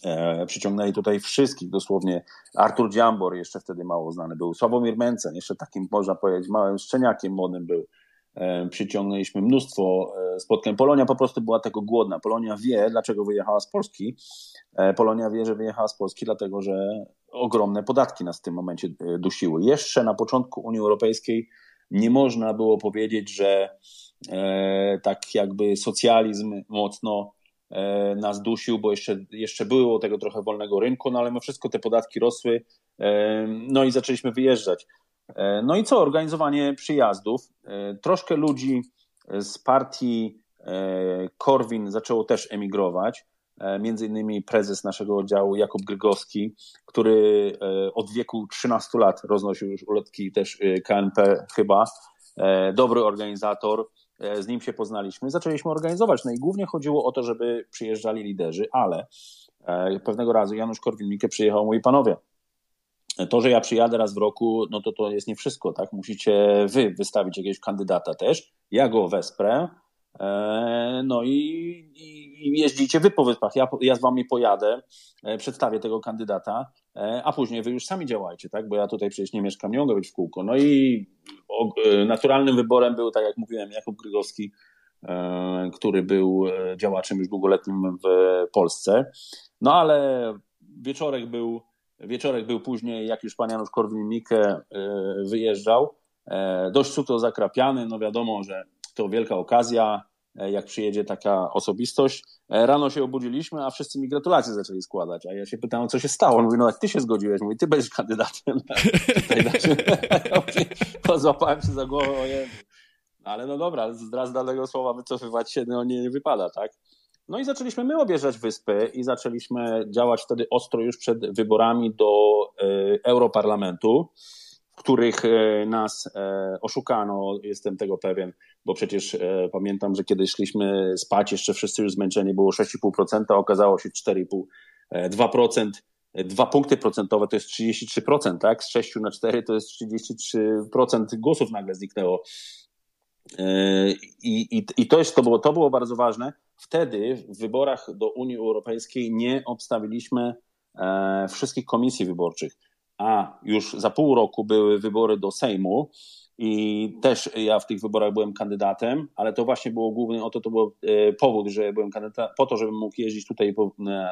E, przyciągnęli tutaj wszystkich, dosłownie Artur Dziambor, jeszcze wtedy mało znany był, Sławomir Mencen, jeszcze takim, można powiedzieć, małym szczeniakiem młodym był. E, przyciągnęliśmy mnóstwo e, spotkań. Polonia po prostu była tego głodna. Polonia wie, dlaczego wyjechała z Polski. Polonia wie, że wyjechała z Polski, dlatego że ogromne podatki nas w tym momencie dusiły. Jeszcze na początku Unii Europejskiej nie można było powiedzieć, że tak jakby socjalizm mocno E, nas dusił, bo jeszcze, jeszcze było tego trochę wolnego rynku, no ale my wszystko te podatki rosły, e, no i zaczęliśmy wyjeżdżać. E, no i co? Organizowanie przyjazdów. Troszkę ludzi z partii Korwin zaczęło też emigrować. Między innymi prezes naszego oddziału Jakub Grygowski, który od wieku 13 lat roznosił już ulotki też KNP chyba. Dobry organizator, E, z nim się poznaliśmy, zaczęliśmy organizować. No i głównie chodziło o to, żeby przyjeżdżali liderzy, ale e, pewnego razu Janusz Korwin-Mikke przyjechał, mówi panowie, to, że ja przyjadę raz w roku, no to to jest nie wszystko, tak? Musicie wy wystawić jakiegoś kandydata też, ja go wesprę, e, no i, i jeździcie wy po wyspach, ja, ja z wami pojadę, przedstawię tego kandydata, a później wy już sami działajcie, tak? Bo ja tutaj przecież nie mieszkam, nie mogę być w kółko. No i E, naturalnym wyborem był, tak jak mówiłem, Jakub Grygowski, e, który był e, działaczem już długoletnim w Polsce. No ale wieczorek był, wieczorek był później, jak już pan Janusz Korwin-Mikke wyjeżdżał. Dość suto zakrapiany, no wiadomo, że to wielka okazja, jak przyjedzie taka osobistość. Rano się obudziliśmy, a wszyscy mi gratulacje zaczęli składać. A ja się pytałem, co się stało. On mówi, no jak ty się zgodziłeś? Mówi, ty będziesz kandydatem. Pozłapałem się za głowę, ojej. Ale no dobra, z danego słowa wycofywać się no nie, nie wypada, tak? No i zaczęliśmy my objeżdżać wyspy i zaczęliśmy działać wtedy ostro już przed wyborami do y, Europarlamentu których e, nas e, oszukano, jestem tego pewien, bo przecież e, pamiętam, że kiedy szliśmy spać, jeszcze wszyscy już zmęczeni, było 6,5%, a okazało się 4,5%, 2%. Dwa punkty procentowe to jest 33%, tak? Z 6 na 4 to jest 33% głosów nagle zniknęło. I, i, i to, jest, to, było, to było bardzo ważne. Wtedy w wyborach do Unii Europejskiej nie obstawiliśmy wszystkich komisji wyborczych. A już za pół roku były wybory do Sejmu i też ja w tych wyborach byłem kandydatem, ale to właśnie było główny, oto to był e, powód, że byłem kandydatem, po to, żebym mógł jeździć tutaj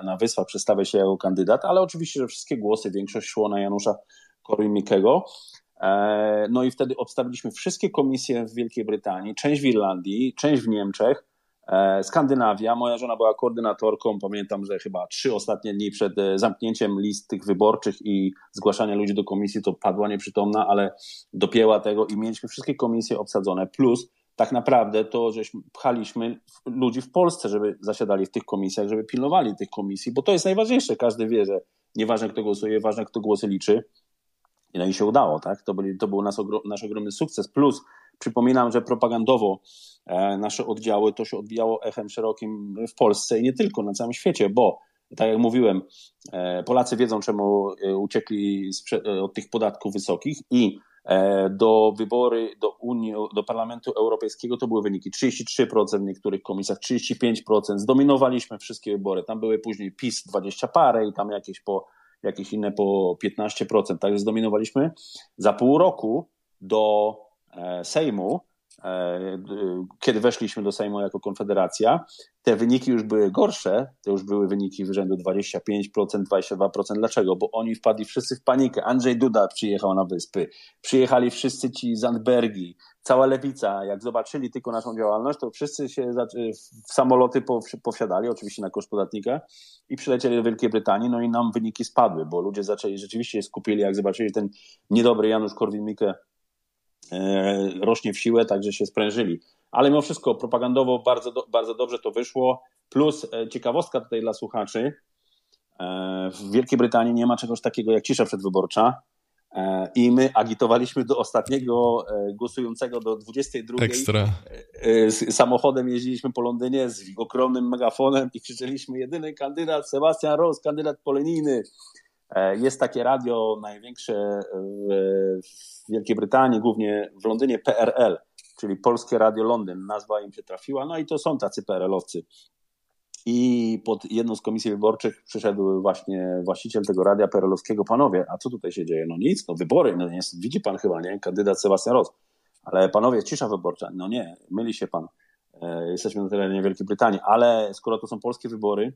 na, Wyspach, przedstawiać się jako kandydat, ale oczywiście, że wszystkie głosy, większość szło na Janusza Korwin-Mikkego. E, no i wtedy obstawiliśmy wszystkie komisje w Wielkiej Brytanii, część w Irlandii, część w Niemczech, Skandynawia. Moja żona była koordynatorką. Pamiętam, że chyba trzy ostatnie dni przed e, zamknięciem list tych wyborczych i zgłaszania ludzi do komisji to padła nieprzytomna, ale dopięła tego i mieliśmy wszystkie komisje obsadzone. Plus tak naprawdę to, żeśmy pchaliśmy ludzi w Polsce, żeby zasiadali w tych komisjach, żeby pilnowali tych komisji, bo to jest najważniejsze. Każdy wie, że nieważne kto głosuje, ważne kto głosy liczy. No i się udało, tak? To, byli, to był nasz, nasz ogromny sukces. Plus przypominam, że propagandowo e, nasze oddziały to się odbijało echem szerokim w Polsce i nie tylko, na całym świecie, bo tak jak mówiłem, e, Polacy wiedzą, czemu e, uciekli od tych podatków wysokich i do wybory do Unii, do Parlamentu Europejskiego to były wyniki 33% w niektórych komisjach, 35%. Zdominowaliśmy wszystkie wybory. Tam były później PiS 20 parę i tam jakieś po jakieś inne po 15%. Także zdominowaliśmy. Za pół roku do e, Sejmu, e, kiedy weszliśmy do Sejmu jako Konfederacja, te wyniki już były gorsze, to już były wyniki w rzędu 25%, 22%. Dlaczego? Bo oni wpadli wszyscy w panikę. Andrzej Duda przyjechał na wyspy, przyjechali wszyscy ci Zandbergi, cała lewica. Jak zobaczyli tylko naszą działalność, to wszyscy się w samoloty powsiadali, oczywiście na koszt podatnika, i przylecieli do Wielkiej Brytanii, no i nam wyniki spadły, bo ludzie zaczęli, rzeczywiście skupili, jak zobaczyli ten niedobry Janusz Korwin-Mikke e, rośnie w siłę, także się sprężyli ale mimo wszystko propagandowo bardzo, bardzo dobrze to wyszło. Plus e, ciekawostka tutaj dla słuchaczy. E, w Wielkiej Brytanii nie ma czegoś takiego jak cisza przedwyborcza. E, I my agitowaliśmy do ostatniego głosującego do 22. Ekstra. Samochodem jeździliśmy po Londynie z ogromnym megafonem i krzyczeliśmy jedyny kandydat Sebastian Ross, kandydat polonijny. Jest takie radio największe w Wielkiej Brytanii, głównie w Londynie, PRL czyli Polskie Radio Londyn. Nazwa im się trafiła, no i to są tacy PRL-owcy. I pod jedną z komisji wyborczych przyszedł właśnie właściciel tego radia perelowskiego. Panowie, a co tutaj się dzieje? No nic, no wybory, no nie, widzi pan chyba, nie? Kandydat Sebastian Ross. Ale panowie, cisza wyborcza. No nie, myli się pan. E, jesteśmy na terenie Wielkiej Brytanii, ale skoro to są polskie wybory,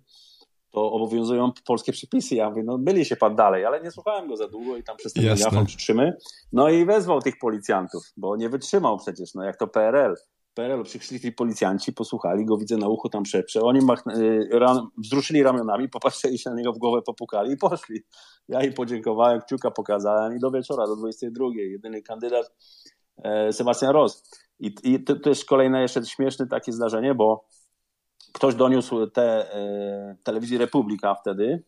to obowiązują polskie przepisy. Ja mówię, no byli się pan dalej, ale nie słuchałem go za długo i tam przez ten mikrofon przytrzymy. No i wezwał tych policjantów, bo nie wytrzymał przecież, no jak to PRL. PRL przyszli policjanci, posłuchali go, widzę na uchu tam szepcze. Oni mach, y, ran, wzruszyli ramionami, popatrzyli się na niego w głowę, popukali i poszli. Ja im podziękowałem, kciuka pokazałem i do wieczora, do 22. Jedyny kandydat e, Sebastian Ross. I, i to, to jest kolejne jeszcze śmieszne takie zdarzenie, bo ktoś doniósł te, e, telewizji Republika wtedy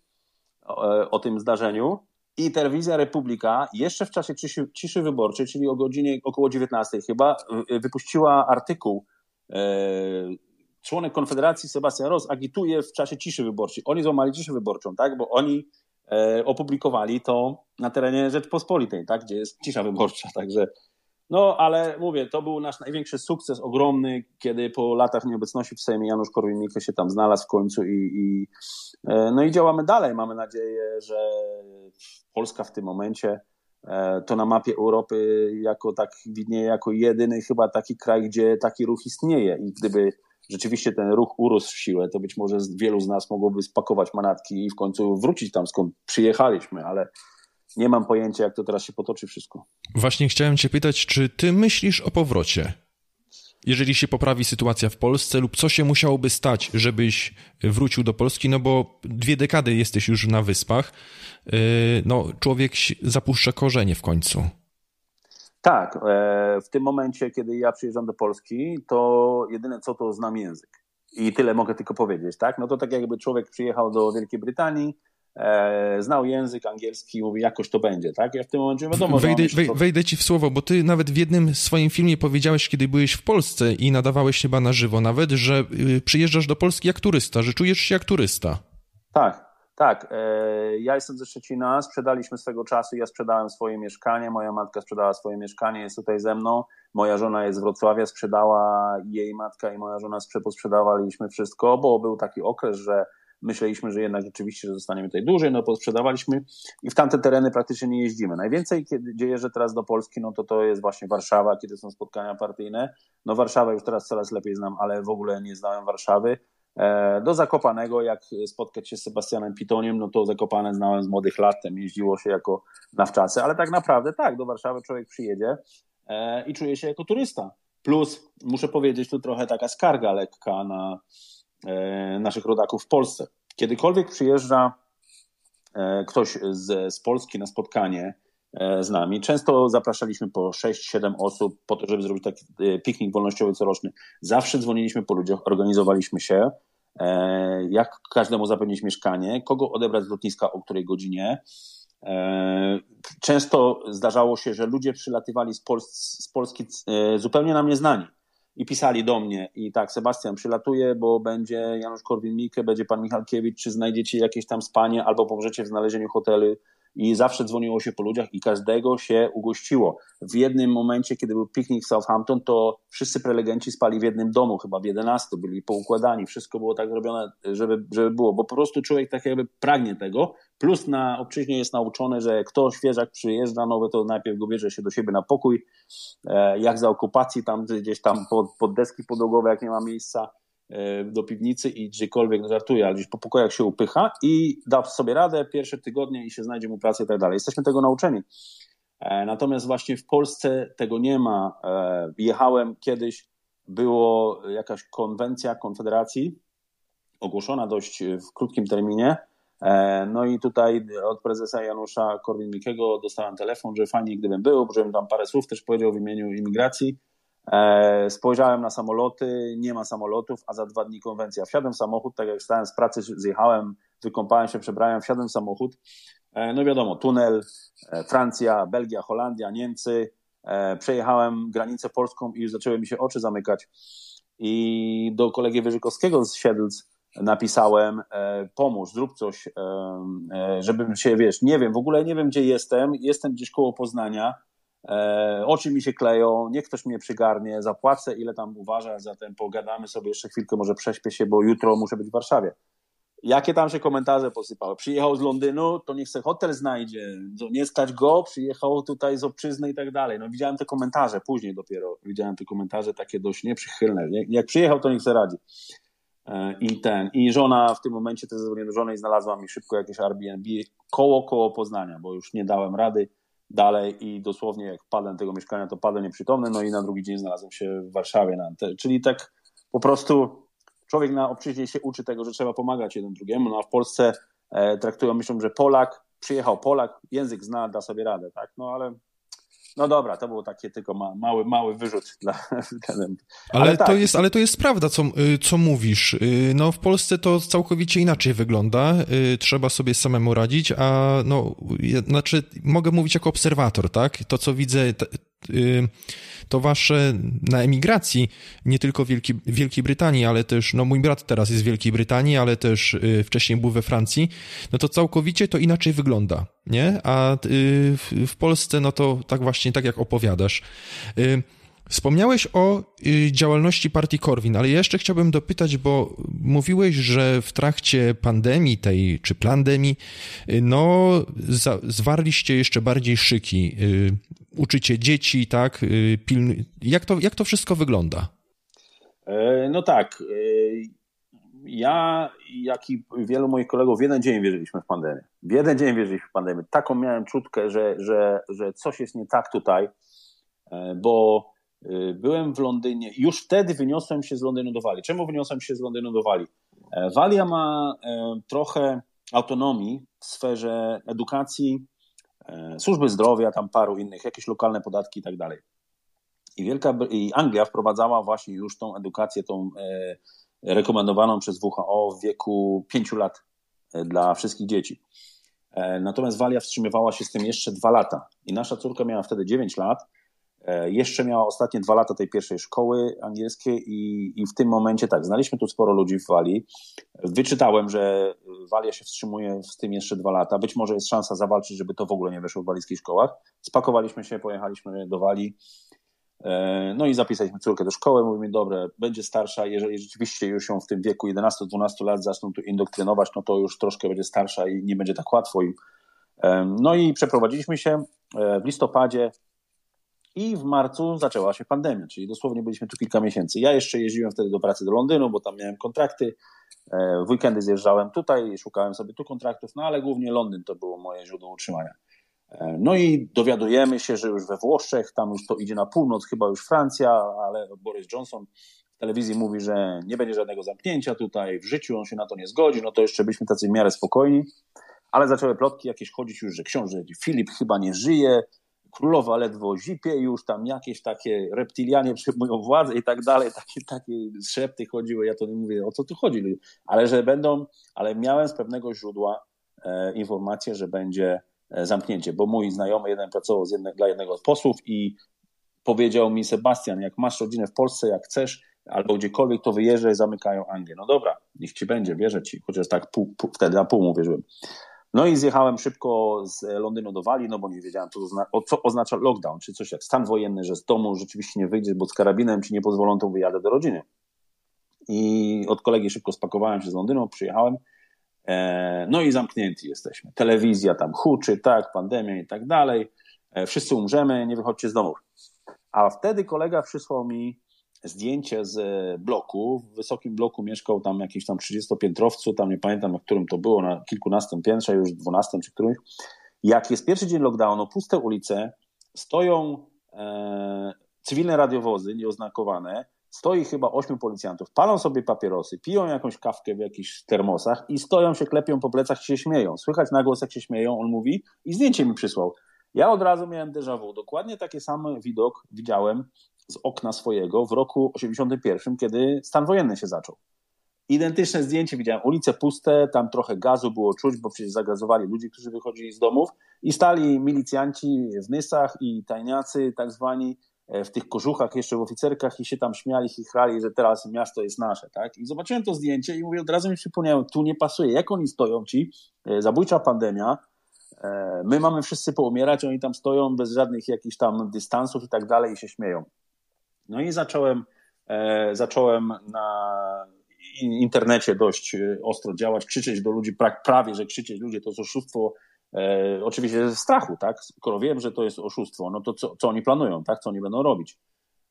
o, e, o, tym zdarzeniu i telewizja Republika jeszcze w czasie ciszy, ciszy wyborczej, czyli o godzinie około 19 chyba, wypuściła artykuł e, członek Konfederacji Sebastian Ross agituje w czasie ciszy wyborczej. Oni złamali ciszę wyborczą, tak, bo oni e, opublikowali to na terenie Rzeczpospolitej, tak, gdzie jest cisza wyborcza, także no, ale mówię, to był nasz największy sukces, ogromny, kiedy po latach nieobecności w Sejmie Janusz Korwin-Mikke się tam znalazł w końcu i, i, e, no i działamy dalej. Mamy nadzieję, że Polska w tym momencie e, to na mapie Europy jako tak widnieje jako jedyny chyba taki kraj, gdzie taki ruch istnieje i gdyby rzeczywiście ten ruch urósł w siłę, to być może wielu z nas mogłoby spakować manatki i w końcu wrócić tam, skąd przyjechaliśmy, ale nie mam pojęcia, jak to teraz się potoczy wszystko. Właśnie chciałem Cię pytać, czy Ty myślisz o powrocie? Jeżeli się poprawi sytuacja w Polsce, lub co się musiałoby stać, żebyś wrócił do Polski, no bo dwie dekady jesteś już na wyspach, yy, no człowiek zapuszcza korzenie w końcu. Tak, e, w tym momencie, kiedy ja przyjeżdżam do Polski, to jedyne co to znam język. I tyle mogę tylko powiedzieć, tak? No to tak jakby człowiek przyjechał do Wielkiej Brytanii, znał język angielski, mówi, jakoś to będzie, tak? Ja w tym momencie wiadomo, wejdę, wej, wejdę ci w słowo, bo ty nawet w jednym swoim filmie powiedziałeś, kiedy byłeś w Polsce i nadawałeś chyba na żywo nawet, że y, przyjeżdżasz do Polski jak turysta, że czujesz się jak turysta. Tak, tak. E, ja jestem ze Szczecina, sprzedaliśmy swego czasu, ja sprzedałem swoje mieszkanie, moja matka sprzedała swoje mieszkanie, jest tutaj ze mną, moja żona jest z Wrocławia, sprzedała jej matka i moja żona sprzedawaliśmy wszystko, bo był taki okres, że myśleliśmy, że jednak rzeczywiście że zostaniemy tutaj dłużej, no sprzedawaliśmy i w tamte tereny praktycznie nie jeździmy. Najwięcej, kiedy jeżdżę teraz do Polski, no to to jest właśnie Warszawa, kiedy są spotkania partyjne. No Warszawę już teraz coraz lepiej znam, ale w ogóle nie znałem Warszawy. E, do Zakopanego, jak spotkać się z Sebastianem Pitoniem, no to Zakopane znałem z młodych lat, tam jeździło się jako nawczasy, ale tak naprawdę tak, do Warszawy człowiek przyjedzie e, i czuje się jako turysta. Plus, muszę powiedzieć, tu trochę taka skarga lekka na naszych rodaków w Polsce. Kiedykolwiek przyjeżdża ktoś z, z Polski na spotkanie z nami, często zapraszaliśmy po 6-7 osób po to, żeby zrobić taki piknik wolnościowy coroczny. Zawsze dzwoniliśmy po ludziach, organizowaliśmy się, E, jak każdemu zapewnić mieszkanie, kogo odebrać z lotniska, o której godzinie. E, często zdarzało się, że ludzie przylatywali z, Pol z Polski e, zupełnie nam nieznani i pisali do mnie. I tak, Sebastian przylatuje, bo będzie Janusz Korwin-Mikke, będzie pan Michalkiewicz, czy znajdziecie jakieś tam spanie albo pomożecie w znalezieniu hotelu i zawsze dzwoniło się po ludziach i każdego się ugościło. W jednym momencie, kiedy był piknik w Southampton, to wszyscy prelegenci spali w jednym domu, chyba w 11, byli poukładani, wszystko było tak zrobione, żeby, żeby było, bo po prostu człowiek tak jakby pragnie tego, plus na obczyźnie jest nauczony, że kto świeżak przyjeżdża nowy, to najpierw go bierze się do siebie na pokój, e, jak za okupacji, tam gdzieś tam pod, pod deski podłogowe, jak nie ma miejsca, do piwnicy i gdziekolwiek no żartuje, ale gdzieś po pokojach się upycha i da sobie radę pierwsze tygodnie i się znajdzie mu pracę i tak dalej. Jesteśmy tego nauczeni. E, natomiast właśnie w Polsce tego nie ma. E, jechałem kiedyś, było jakaś konwencja Konfederacji, ogłoszona dość w krótkim terminie. No i tutaj od prezesa Janusza Korwin-Mikkego dostałem telefon, że fajnie gdybym był, żebym tam parę słów też powiedział w imieniu imigracji E, spojrzałem na samoloty, nie ma samolotów, a za dwa dni konwencja. Wsiadłem w samochód, tak jak stałem z pracy, zjechałem, wykąpałem się, przebrałem, wsiadłem w samochód. E, no wiadomo, tunel, e, Francja, Belgia, Holandia, Niemcy. Przejechałem granicę polską i już zaczęły mi się oczy zamykać. I do kolegi Wyżykowskiego z Siedlc napisałem, pomóż, zrób coś, żebym się, wiesz, nie wiem, w ogóle nie wiem, gdzie jestem, jestem gdzieś koło Poznania, e, oczy mi się kleją, niech ktoś mnie przygarnie, zapłacę ile tam uważa, zatem pogadamy sobie jeszcze chwilkę, może prześpię się, bo jutro muszę być w Warszawie. Jakie tam się komentarze posypały? Przyjechał z Londynu, to niech sobie hotel znajdzie, nie stać go, przyjechał tutaj z obczyzny i tak dalej. No widziałem te komentarze, później dopiero widziałem te komentarze takie dość nieprzychylne. Jak przyjechał, to niech sobie radzi. E, I ten, i żona w tym momencie, to zadzwoniłem do żony i znalazła mi szybko jakieś Airbnb koło, koło Poznania, bo już nie dałem rady dalej i dosłownie jak padłem tego mieszkania, to padłem nieprzytomny, no i na drugi dzień znalazłem się w Warszawie. Czyli tak po prostu człowiek na obczyźnie się uczy tego, że trzeba pomagać jeden drugiemu, no a w Polsce e, traktują, myślą, że Polak, przyjechał Polak, język zna, da sobie radę, tak, no ale no dobra, to był taki tylko ma, mały, mały wyrzut dla Ale, ale tak. to jest, ale to jest prawda, co, y, co mówisz. Y, no w Polsce to całkowicie inaczej wygląda. Y, trzeba sobie samemu radzić, a no, znaczy mogę mówić jako obserwator, tak? To, co widzę, to wasze na emigracji, nie tylko w Wielkiej, Wielkiej Brytanii, ale też, no mój brat teraz jest w Wielkiej Brytanii, ale też wcześniej był we Francji, no to całkowicie to inaczej wygląda, nie? A w Polsce, no to tak właśnie, tak jak opowiadasz. Wspomniałeś o y, działalności partii Korwin, ale jeszcze chciałbym dopytać, bo mówiłeś, że w trakcie pandemii tej, czy plandemii, y, no, zwarliście jeszcze bardziej szyki. Y, uczycie dzieci, tak? Jak, to, jak to wszystko wygląda? E, no tak. E, ja, jak i wielu moich kolegów, w jeden dzień wierzyliśmy w pandemię. W jeden dzień wierzyliśmy w pandemię. Taką miałem czutkę, że, że, że coś jest nie tak tutaj, e, bo Y, byłem w Londynie, już wtedy wyniosłem się z Londynu do Walii. Czemu wyniosłem się z Londynu do Walii? E, Walia ma e, trochę autonomii w sferze edukacji, e, służby zdrowia, tam paru innych, jakieś lokalne podatki i tak dalej. I, Wielka, I Anglia wprowadzała właśnie już tą edukację, tą rekomendowaną przez WHO w wieku 5 lat dla wszystkich dzieci. Natomiast Walia wstrzymywała się z tym jeszcze dwa lata. I nasza córka miała wtedy 9 lat E, jeszcze miała ostatnie dwa lata tej pierwszej szkoły angielskiej i, i w tym momencie tak, znaliśmy tu sporo ludzi w Walii. Wyczytałem, że Walia się wstrzymuje z tym jeszcze dwa lata. Być może jest szansa zawalczyć, żeby to w ogóle nie weszło w walijskich szkołach. Spakowaliśmy się, pojechaliśmy do Walii. No i zapisaliśmy córkę do szkoły, mówimy, dobre, będzie starsza, jeżeli rzeczywiście już ją w tym wieku 11-12 lat zaczną tu indoktrynować, no to już troszkę będzie starsza i nie będzie tak łatwo im. No i przeprowadziliśmy się w listopadzie i w marcu zaczęła się pandemia, czyli dosłownie byliśmy tu kilka miesięcy. Ja jeszcze jeździłem wtedy do pracy do Londynu, bo tam miałem kontrakty. W weekendy zjeżdżałem tutaj, szukałem sobie tu kontraktów, no ale głównie Londyn to było moje źródło utrzymania. No i dowiadujemy się, że już we Włoszech, tam już to idzie na północ, chyba już Francja, ale Boris Johnson w telewizji mówi, że nie będzie żadnego zamknięcia tutaj, w życiu on się na to nie zgodzi, no to jeszcze byliśmy tacy w miarę spokojni, ale zaczęły plotki jakieś chodzić już, że książę Filip chyba nie żyje, królowa ledwo zipie, już tam jakieś takie reptilianie przejmują władzę i tak dalej, takie, takie szepty chodziły, ja to nie mówię, o co tu chodzi, ale że będą, ale miałem z pewnego źródła e, informację, że będzie zamknięcie, bo mój znajomy jeden pracował jedne, dla jednego z posłów i powiedział mi Sebastian, jak masz rodzinę w Polsce, jak chcesz, albo gdziekolwiek, to wyjeżdżaj, zamykają Anglię. No dobra, niech ci będzie, wierzę ci, chociaż tak pół, pół, wtedy na pół mu wierzyłem. No i zjechałem szybko z Londynu do Walii, no bo nie wiedziałem, co, oznacza lockdown, czy coś jak stan wojenny, że z domu rzeczywiście nie wyjdziesz, bo z karabinem ci nie pozwolą, to wyjadę do rodziny. I od kolegi szybko spakowałem się z Londynu, przyjechałem E, no i zamknięci jesteśmy. Telewizja tam huczy, tak, pandemia i tak dalej. E, wszyscy umrzemy, nie wychodźcie z domów. A wtedy kolega przysłał mi zdjęcie z bloku. W wysokim bloku mieszkał tam jakiś tam 30-piętrowcu, tam nie pamiętam, na którym to było, na kilkunastym piętrze, już dwunastym czy którymś. Jak jest pierwszy dzień lockdownu, puste ulice, stoją e, cywilne radiowozy nieoznakowane, stoi chyba ośmiu policjantów, palą sobie papierosy, piją jakąś kawkę w jakichś termosach i stoją się, klepią po plecach i się śmieją. Słychać na głos, jak się śmieją, on mówi i zdjęcie mi przysłał. Ja od razu miałem déjà vu. Dokładnie taki sam widok widziałem z okna swojego w roku 81, kiedy stan wojenny się zaczął. Identyczne zdjęcie widziałem, ulice puste, tam trochę gazu było czuć, bo przecież zagazowali ludzi, którzy wychodzili z domów i stali milicjanci w nysach i tajniacy tak zwani w tych kożuchach, jeszcze w oficerkach i się tam śmiali, chichrali, że teraz miasto jest nasze, tak? I zobaczyłem to zdjęcie i mówię, od razu mi przypomniałem, tu nie pasuje, jak oni stoją ci, e, zabójcza pandemia, e, my mamy wszyscy poumierać, oni tam stoją bez żadnych jakichś tam dystansów i tak dalej i się śmieją. No i zacząłem, zacząłem na internecie dość ostro działać, krzyczeć do ludzi, prawie, że krzyczeć ludzie, to jest oszustwo, E, oczywiście ze strachu, tak? Skoro wiem, że to jest oszustwo, no to co, co oni planują, tak? Co oni będą robić?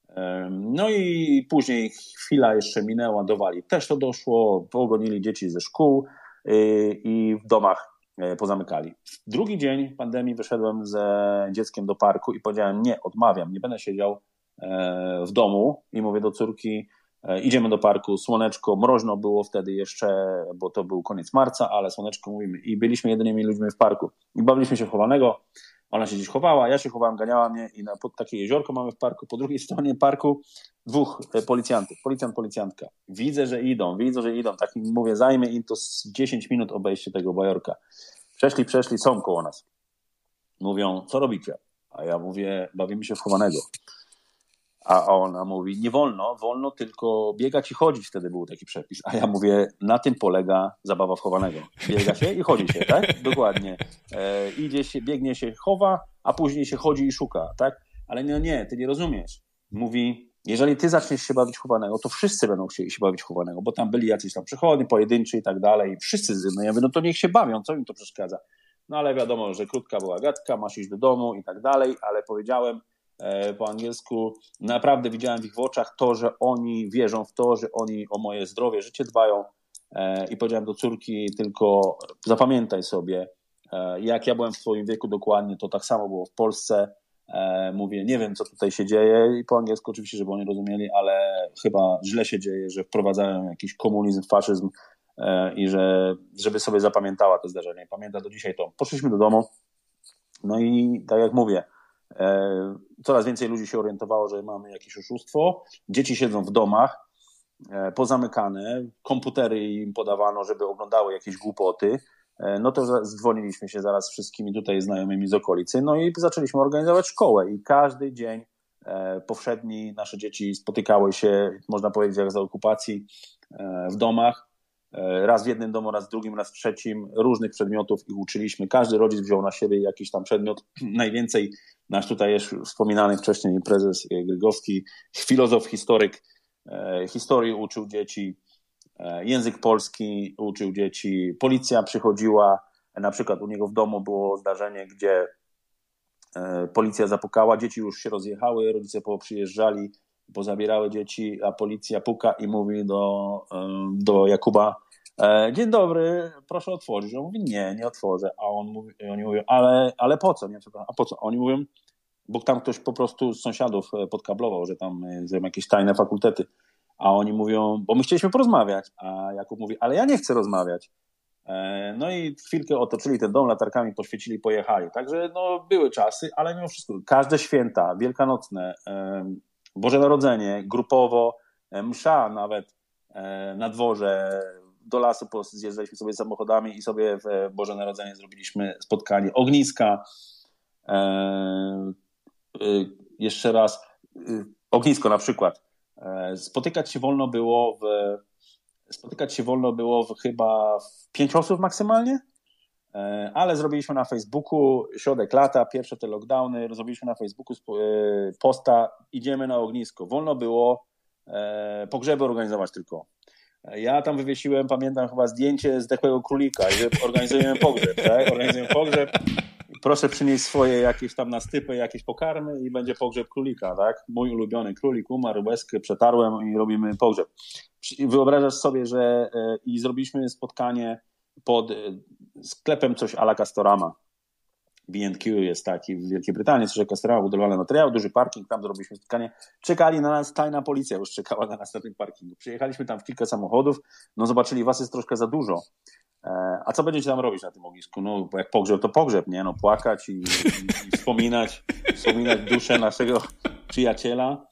E, no i później chwila jeszcze minęła do Wali. Też to doszło, pogonili dzieci ze szkół e, i w domach pozamykali. Drugi dzień pandemii wyszedłem ze dzieckiem do parku i powiedziałem: Nie, odmawiam, nie będę siedział w domu. I mówię do córki: E, idziemy do parku, słoneczko, mroźno było wtedy jeszcze, bo to był koniec marca, ale słoneczko mówimy i byliśmy jedynymi ludźmi w parku. I bawiliśmy się w chowanego, ona się gdzieś chowała, ja się chowałem, ganiała mnie i na, pod takie jeziorko mamy w parku, po drugiej stronie parku dwóch e, policjantów, policjant, policjantka. Widzę, że idą, widzę, że idą, tak mówię, zajmie im to z 10 minut obejście tego bajorka. Przeszli, przeszli, są koło nas. Mówią, co robicie? A ja mówię, bawimy się w chowanego. A ona mówi, nie wolno, wolno tylko biegać i chodzić, wtedy był taki przepis. A ja mówię, na tym polega zabawa wchowanego. Biega się i chodzi się, tak? Dokładnie. E, idzie się, biegnie się, chowa, a później się chodzi i szuka, tak? Ale nie, nie, ty nie rozumiesz. Mówi, jeżeli ty zaczniesz się bawić chowanego, to wszyscy będą chcieli się bawić chowanego, bo tam byli jacyś tam przychodni, pojedynczy i tak dalej, i wszyscy z ja mówię, no to niech się bawią, co im to przeszkadza? No ale wiadomo, że krótka była gadka, masz iść do domu i tak dalej, ale powiedziałem, po angielsku. Naprawdę widziałem w ich oczach to, że oni wierzą w to, że oni o moje zdrowie, życie dbają. E, I powiedziałem do córki tylko zapamiętaj sobie, e, jak ja byłem w swoim wieku dokładnie, to tak samo było w Polsce. Mówię, nie wiem, co tutaj się dzieje, i po angielsku oczywiście, żeby oni rozumieli, ale chyba źle się dzieje, że wprowadzają jakiś komunizm, faszyzm i że, żeby sobie zapamiętała to zdarzenie. Pamięta do dzisiaj to. Poszliśmy do domu, no i tak jak mówię, E, coraz więcej ludzi się orientowało, że mamy jakieś oszustwo. Dzieci siedzą w domach, e, pozamykane, komputery im podawano, żeby oglądały jakieś głupoty. E, no to zdzwoniliśmy się zaraz z wszystkimi tutaj znajomymi z okolicy, no i zaczęliśmy organizować szkołę i każdy dzień powszedni nasze dzieci spotykały się, można powiedzieć, jak za okupacji w domach raz w jednym domu, raz w drugim, raz w trzecim, różnych przedmiotów ich uczyliśmy. Każdy rodzic wziął na siebie jakiś tam przedmiot. Najwięcej nasz tutaj jest wspominany wcześniej prezes Grygowski, filozof, historyk historii uczył dzieci, język polski uczył dzieci, policja przychodziła, na przykład u niego w domu było zdarzenie, gdzie e, policja zapukała, dzieci już się rozjechały, rodzice przyjeżdżali, pozabierały dzieci, a policja puka i mówi do, e, do Jakuba, e, dzień dobry, proszę otworzyć. On mówi, nie, nie otworzę. A on mówi, oni mówią, ale, ale po co? Nie, a po co? Oni mówią, bo tam ktoś po prostu z sąsiadów podkablował, że tam są jakieś tajne fakultety. A oni mówią, bo my chcieliśmy porozmawiać. A Jakub mówi, ale ja nie chcę rozmawiać. E, no i chwilkę otoczyli ten dom, latarkami poświecili, pojechali. Także no, były czasy, ale mimo wszystko każde święta, wielkanocne, e, Boże Narodzenie, grupowo, e, msza nawet na dworze, do lasu zjeżdżaliśmy sobie samochodami i sobie w Boże Narodzenie zrobiliśmy spotkanie ogniska. Jeszcze raz, ognisko na przykład. Spotykać się wolno było w Spotykać się wolno było w chyba w pięć osób maksymalnie, e, ale zrobiliśmy na Facebooku środek lata, pierwsze te lockdowny, zrobiliśmy na Facebooku e, posta, idziemy na ognisko. Wolno było e, pogrzeby organizować tylko. Ja tam wywiesiłem, pamiętam chyba zdjęcie zdechłego królika, że organizujemy pogrzeb, tak? Organizujemy pogrzeb. Proszę przynieść swoje jakieś tam nastypy, jakieś pokarmy i będzie pogrzeb królika, tak? Mój ulubiony królik umarł, łezkę przetarłem i robimy pogrzeb wyobrażasz sobie, że e, i zrobiliśmy spotkanie pod e, sklepem coś ala Castorama. B&Q jest taki w Wielkiej Brytanii, coś Castorama, budowlany materiał, duży parking, tam zrobiliśmy spotkanie. Czekali na nas, tajna policja już czekała na nas na tym parkingu. Przyjechaliśmy tam w kilka samochodów, no zobaczyli, was jest troszkę za dużo. E, a co będziecie tam robić na tym ognisku? No, jak pogrzeb, to pogrzeb, nie? No, płakać i, i, i wspominać, wspominać duszę naszego przyjaciela.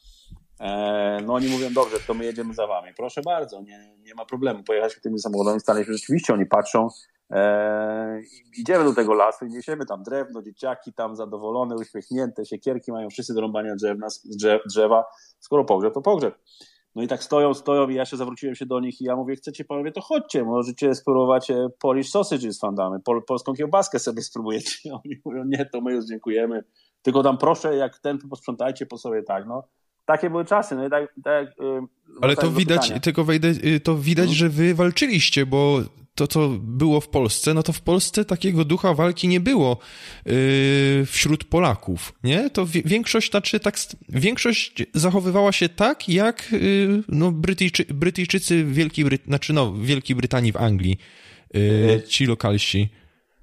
E, no oni mówią, dobrze, to my jedziemy za wami. Proszę bardzo, nie, nie ma problemu. Pojechaliśmy tymi samochodami, staliśmy rzeczywiście, oni patrzą, e, idziemy do tego lasu i niesiemy tam drewno, dzieciaki tam zadowolone, uśmiechnięte, siekierki mają wszyscy do rąbania drzewna, drzew, drzewa. Skoro pogrzeb, to pogrzeb. No i tak stoją, stoją i ja się zawróciłem się do nich i ja mówię, chcecie panowie, to chodźcie, możecie spróbować e, Polish sausage z fandamy, pol, polską kiełbaskę sobie spróbujecie. Oni mówią, nie, to my już dziękujemy, tylko tam proszę, jak ten posprzątajcie po sobie tak, no takie były czasy. No i tak, tak, yy, Ale to widać, pytania. tylko wejdę, y, to widać, hmm. że wy walczyliście, bo to, co było w Polsce, no to w Polsce takiego ducha walki nie było yy, wśród Polaków, nie? To większość, znaczy tak, większość zachowywała się tak, jak yy, no, Brytyjczy, Brytyjczycy w Wielkiej, Bryt znaczy no, Wielkiej Brytanii, w Anglii, yy, ci lokalsi.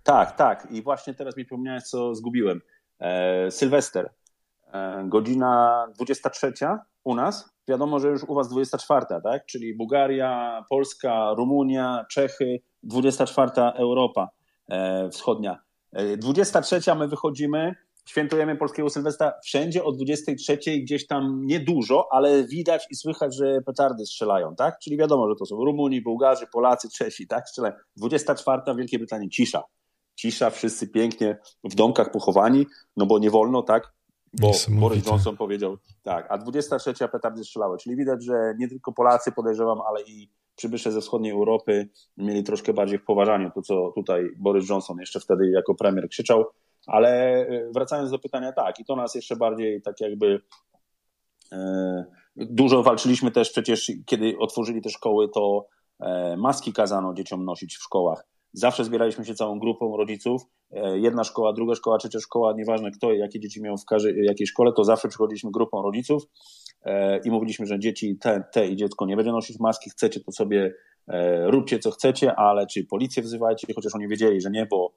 Tak, tak. I właśnie teraz mi przypomniałeś, co zgubiłem. E, Sylwester. E, godzina 23 u nas, wiadomo, że już u was 24, tak? Czyli Bułgaria, Polska, Rumunia, Czechy, 24 Europa e, Wschodnia. 23 e, my wychodzimy, świętujemy polskiego Sylwestra wszędzie o 23 gdzieś tam niedużo, ale widać i słychać, że petardy strzelają, tak? Czyli wiadomo, że to są Rumuni, Bułgarzy, Polacy, Czesi, tak? Strzelają. 24 w Wielkiej Brytanii cisza. Cisza, wszyscy pięknie w domkach pochowani, no bo nie wolno, tak? Bo Boris Johnson powiedział tak, a 23 petardy strzelały, czyli widać, że nie tylko Polacy podejrzewam, ale i przybysze ze wschodniej Europy mieli troszkę bardziej w poważaniu to, co tutaj Boris Johnson jeszcze wtedy jako premier krzyczał, ale e, wracając do pytania, tak, i to nas jeszcze bardziej tak jakby e, dużo walczyliśmy też przecież, kiedy otworzyli te szkoły, to e, maski kazano dzieciom nosić w szkołach Zawsze zbieraliśmy się całą grupą rodziców. E, jedna szkoła, druga szkoła, trzecia szkoła, nieważne kto jakie dzieci miał w każdej, jakiej szkole, to zawsze przychodziliśmy grupą rodziców e, i mówiliśmy, że dzieci te, te i dziecko nie będzie nosić maski, chcecie to sobie e, róbcie co chcecie, ale czy policję wzywajcie, chociaż oni wiedzieli, że nie, bo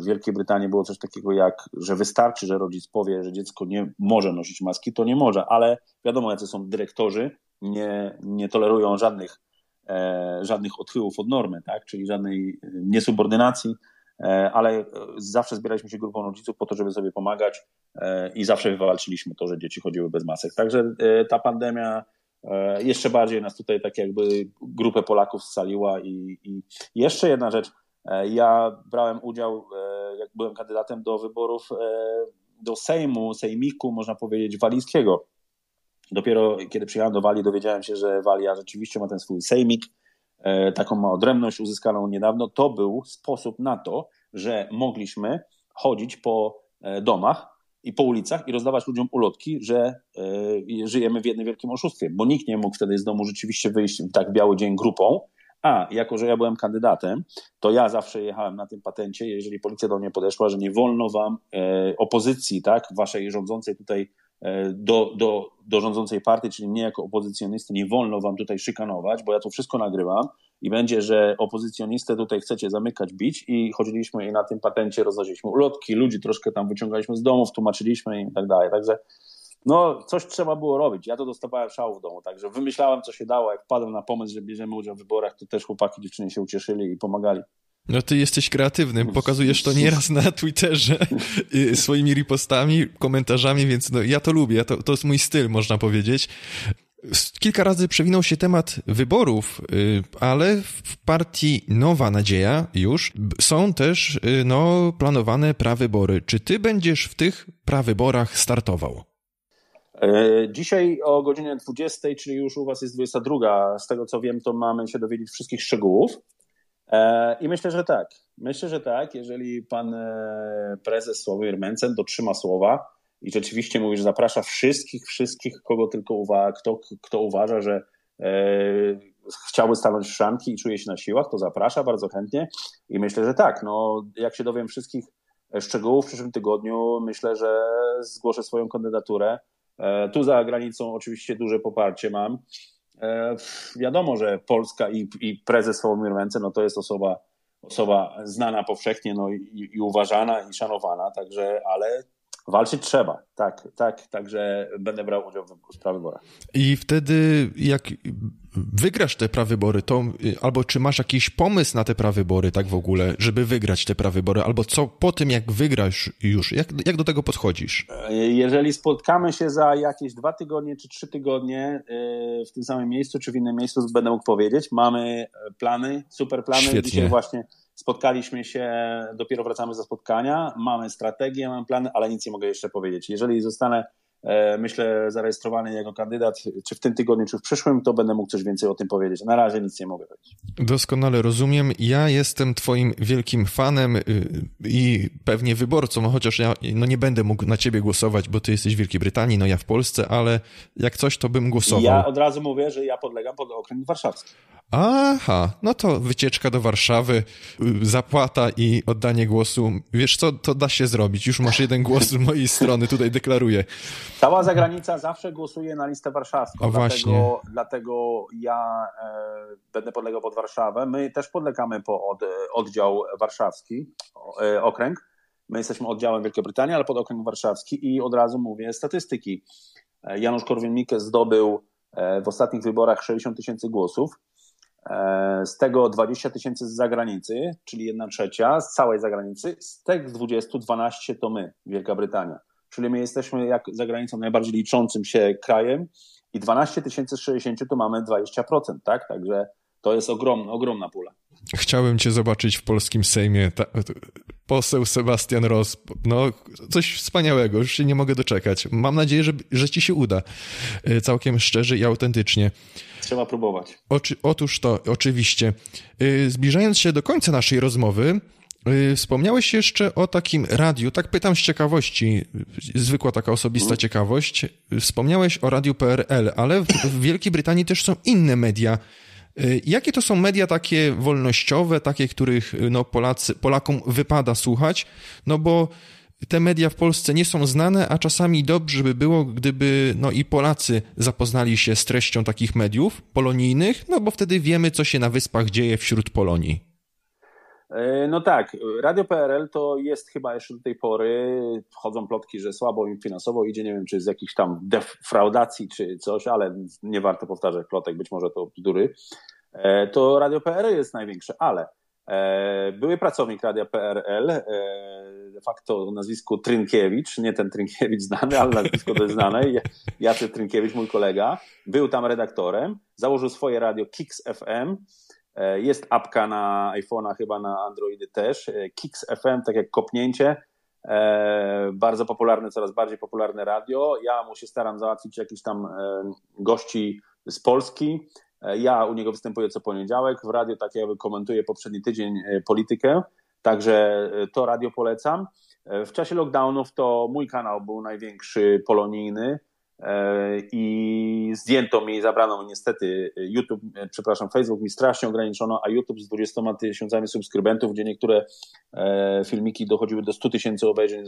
w Wielkiej Brytanii było coś takiego jak, że wystarczy, że rodzic powie, że dziecko nie może nosić maski, to nie może, ale wiadomo, jacy są dyrektorzy, nie, nie tolerują żadnych żadnych odchyłów od normy, tak? czyli żadnej niesubordynacji, e, ale zawsze zbieraliśmy się grupą rodziców po to, żeby sobie pomagać e, i zawsze wywalczyliśmy to, że dzieci chodziły bez masek. Także ta pandemia jeszcze bardziej nas tutaj tak jakby grupę Polaków scaliła i, i jeszcze jedna rzecz, ja brałem udział, jak byłem kandydatem do wyborów do Sejmu, Sejmiku, można powiedzieć, walijskiego Dopiero kiedy przyjechałem do Walii, dowiedziałem się, że Walia rzeczywiście ma ten swój sejmik taką ma odrębność uzyskaną niedawno, to był sposób na to, że mogliśmy chodzić po domach i po ulicach i rozdawać ludziom ulotki, że żyjemy w jednym wielkim oszustwie, bo nikt nie mógł wtedy z domu rzeczywiście wyjść w tak biały dzień grupą, a jako, że ja byłem kandydatem, to ja zawsze jechałem na tym patencie, jeżeli policja do mnie podeszła, że nie wolno wam e, opozycji, tak, waszej rządzącej tutaj e, do, do, do rządzącej partii, czyli mnie jako opozycjonisty, nie wolno wam tutaj szykanować, bo ja to wszystko nagrywam i będzie, że opozycjonistę tutaj chcecie zamykać, bić i chodziliśmy i na tym patencie roznosiliśmy ulotki, ludzi troszkę tam wyciągaliśmy z domów, tłumaczyliśmy i tak dalej. Także no, coś trzeba było robić. Ja to dostawałem szału w domu, także wymyślałem, co się dało. Jak wpadłem na pomysł, że bierzemy udział w wyborach, to też chłopaki, dziewczyny się ucieszyli i pomagali. No ty jesteś kreatywnym, pokazujesz to nieraz na Twitterze y, swoimi ripostami, komentarzami, więc no, ja to lubię, to, to jest mój styl, można powiedzieć. Kilka razy przewinął się temat wyborów, y, ale w partii Nowa Nadzieja już są też y, no, planowane prawybory. Czy ty będziesz w tych prawyborach startował? E, dzisiaj o godzinie 20, czyli już u Was jest 22, z tego co wiem, to mamy się dowiedzieć wszystkich szczegółów. E, I myślę, że tak. Myślę, że tak. Jeżeli pan e, prezes Sławomir Mencen dotrzyma słowa i rzeczywiście mówi, że zaprasza wszystkich, wszystkich, kogo tylko uważa, kto, kto uważa, że chciałby stanąć w szanki i czuje się na siłach, to zaprasza bardzo chętnie. I myślę, że tak. No, jak się dowiem wszystkich szczegółów w przyszłym tygodniu, myślę, że zgłoszę swoją kandydaturę. E, tu za granicą oczywiście duże poparcie mam. E, wiadomo, że Polska i, i prezes Sławomir Mencen, no to jest osoba, osoba znana powszechnie no i, i uważana i szanowana, także, ale walczyć trzeba, tak, tak, także będę brał udział w prawyborach. I wtedy jak wygrasz te prawybory, to albo czy masz jakiś pomysł na te prawybory tak w ogóle, żeby wygrać te prawybory, albo co po tym jak wygrasz już, jak, jak do tego podchodzisz? Jeżeli spotkamy się za jakieś dwa tygodnie czy trzy tygodnie e, w tym samym miejscu, czy w innym miejscu, będę mógł powiedzieć, mamy plany, super plany, Świetnie. dzisiaj właśnie Spotkaliśmy się, dopiero wracamy ze spotkania, mamy strategię, mamy plany, ale nic nie mogę jeszcze powiedzieć. Jeżeli zostanę E, myślę, zarejestrowany jako kandydat, czy w tym tygodniu, czy w przyszłym, to będę mógł coś więcej o tym powiedzieć. Na razie nic nie mogę powiedzieć. Doskonale rozumiem. Ja jestem Twoim wielkim fanem y, i pewnie wyborcą, chociaż ja no nie będę mógł na Ciebie głosować, bo Ty jesteś w Wielkiej Brytanii, no ja w Polsce, ale jak coś, to bym głosował. Ja od razu mówię, że ja podlegam pod okręg warszawski. Aha, no to wycieczka do Warszawy, y, zapłata i oddanie głosu. Wiesz co, to da się zrobić. Już masz jeden głos z mojej strony, tutaj deklaruję. Cała zagranica zawsze głosuje na listę warszawską. O, dlatego, właśnie. dlatego ja e, będę podlegał pod Warszawę. My też podlegamy pod e, oddział warszawski, e, okręg. My jesteśmy oddziałem Wielkiej Brytanii, ale pod okręg warszawski i od razu mówię statystyki. E, Janusz Korwin-Mikke zdobył e, w ostatnich wyborach 60 tysięcy głosów. Z tego 20 tysięcy z zagranicy, czyli 1 trzecia z całej zagranicy. Z tych 20, 12 to my, Wielka Brytania czyli my jesteśmy jak za granicą najbardziej liczącym się krajem i 12 tysięcy z 60 to mamy 20%, tak? Także to jest ogromna, ogromna pula. Chciałem cię zobaczyć w polskim Sejmie. Ta, poseł Sebastian Ross, no coś wspaniałego, już się nie mogę doczekać. Mam nadzieję, że, że ci się uda. E, całkiem szczerze i autentycznie. Trzeba próbować. Oczy, otóż to, oczywiście. E, zbliżając się do końca naszej rozmowy, Y, wspomniałeś jeszcze o takim radiu, tak pytam z ciekawości, zwykła taka osobista mhm. ciekawość. Wspomniałeś o radiu PRL, ale w, w Wielkiej Brytanii też są inne media. Y, jakie to są media takie wolnościowe, takie, których y, no, Polacy, Polakom wypada słuchać? No bo te media w Polsce nie są znane, a czasami dobrze by było, gdyby no i Polacy zapoznali się z treścią takich mediów polonijnych, no bo wtedy wiemy, co się na wyspach dzieje wśród Polonii. E, no tak, Radio PRL to jest chyba jeszcze do tej pory, chodzą plotki, że słabo im finansowo idzie, nie wiem czy z jakichś tam defraudacji czy coś, ale nie warto powtarzać plotek, być może to bzdury. E, to Radio PRL jest największe, ale e, były pracownik Radia PRL, de facto nazwisku Trynkiewicz, nie ten Trynkiewicz znany, ale nazwisko to jest znane, Jacek Trynkiewicz, mój kolega, był tam redaktorem, założył swoje radio Kix FM, jest apka na iPhone'a, chyba na Androidy też. E, Kix FM, tak jak kopnięcie. E, bardzo popularne, coraz bardziej popularne radio. Ja mu się staram załatwić jakiś tam gości z Polski. Ja u niego występuję co poniedziałek, w radio tak jakby komentuję poprzedni tydzień politykę, także to radio polecam. W czasie lockdownów to mój kanał był największy polonijny i zdjęto mi, zabrano mi niestety YouTube, przepraszam, Facebook mi strasznie ograniczono, a YouTube z 20 tysiącami subskrybentów, gdzie niektóre filmiki dochodziły do 100 tysięcy obejrzeń,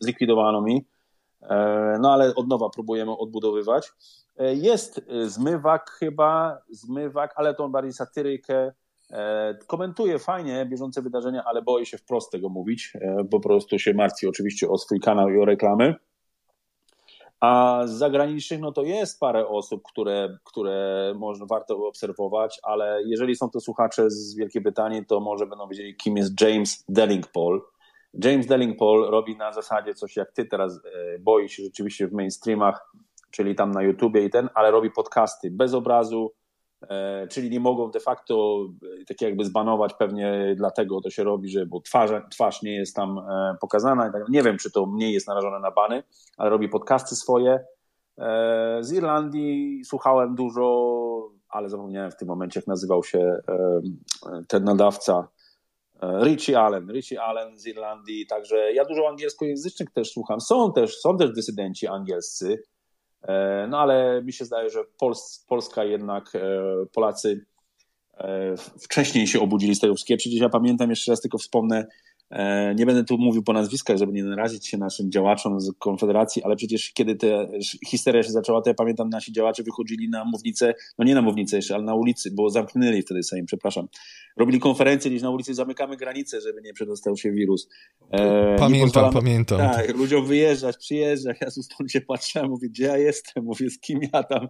zlikwidowano mi. No ale od nowa próbujemy odbudowywać. Jest zmywak chyba, zmywak, ale to bardziej satyrykę. Komentuje fajnie bieżące wydarzenia, ale boję się wprost tego mówić, po prostu się martwi oczywiście o swój kanał i o reklamy. A z zagranicznych, no to jest parę osób, które, które można, warto obserwować, ale jeżeli są to słuchacze z Wielkiej Brytanii, to może będą wiedzieli, kim jest James Dellingpole. James Dellingpole robi na zasadzie coś jak ty teraz, boi się rzeczywiście w mainstreamach, czyli tam na YouTubie i ten, ale robi podcasty bez obrazu, czyli nie mogą de facto tak jakby zbanować, pewnie dlatego to się robi, że bo twarz, twarz nie jest tam pokazana i tak Nie wiem, czy to mniej jest narażone na bany, ale robi podcasty swoje. Z Irlandii słuchałem dużo, ale zapomniałem w tym momencie, jak nazywał się ten nadawca. Richie Allen, Richie Allen z Irlandii, także ja dużo angielskojęzycznych też słucham. Są też, są też dysydenci angielscy, no ale mi się zdaje, że Pols Polska jednak, Polacy wcześniej się obudzili z tego wszystkiego. Przecież ja pamiętam, jeszcze raz tylko wspomnę, nie będę tu mówił po nazwiskach, żeby nie narazić się naszym działaczom z Konfederacji, ale przecież kiedy ta histeria się zaczęła, to ja pamiętam, nasi działacze wychodzili na mównicę, no nie na mównicę jeszcze, ale na ulicy, bo zamknęli wtedy Sejm, przepraszam. Robili konferencję gdzieś na ulicy, zamykamy granice, żeby nie przedostał się wirus. E, pamiętam, pamiętam. Tak, ludziom wyjeżdżać, przyjeżdżać. Ja stąd się patrzyłem, mówię, gdzie ja jestem? Mówię, z kim ja tam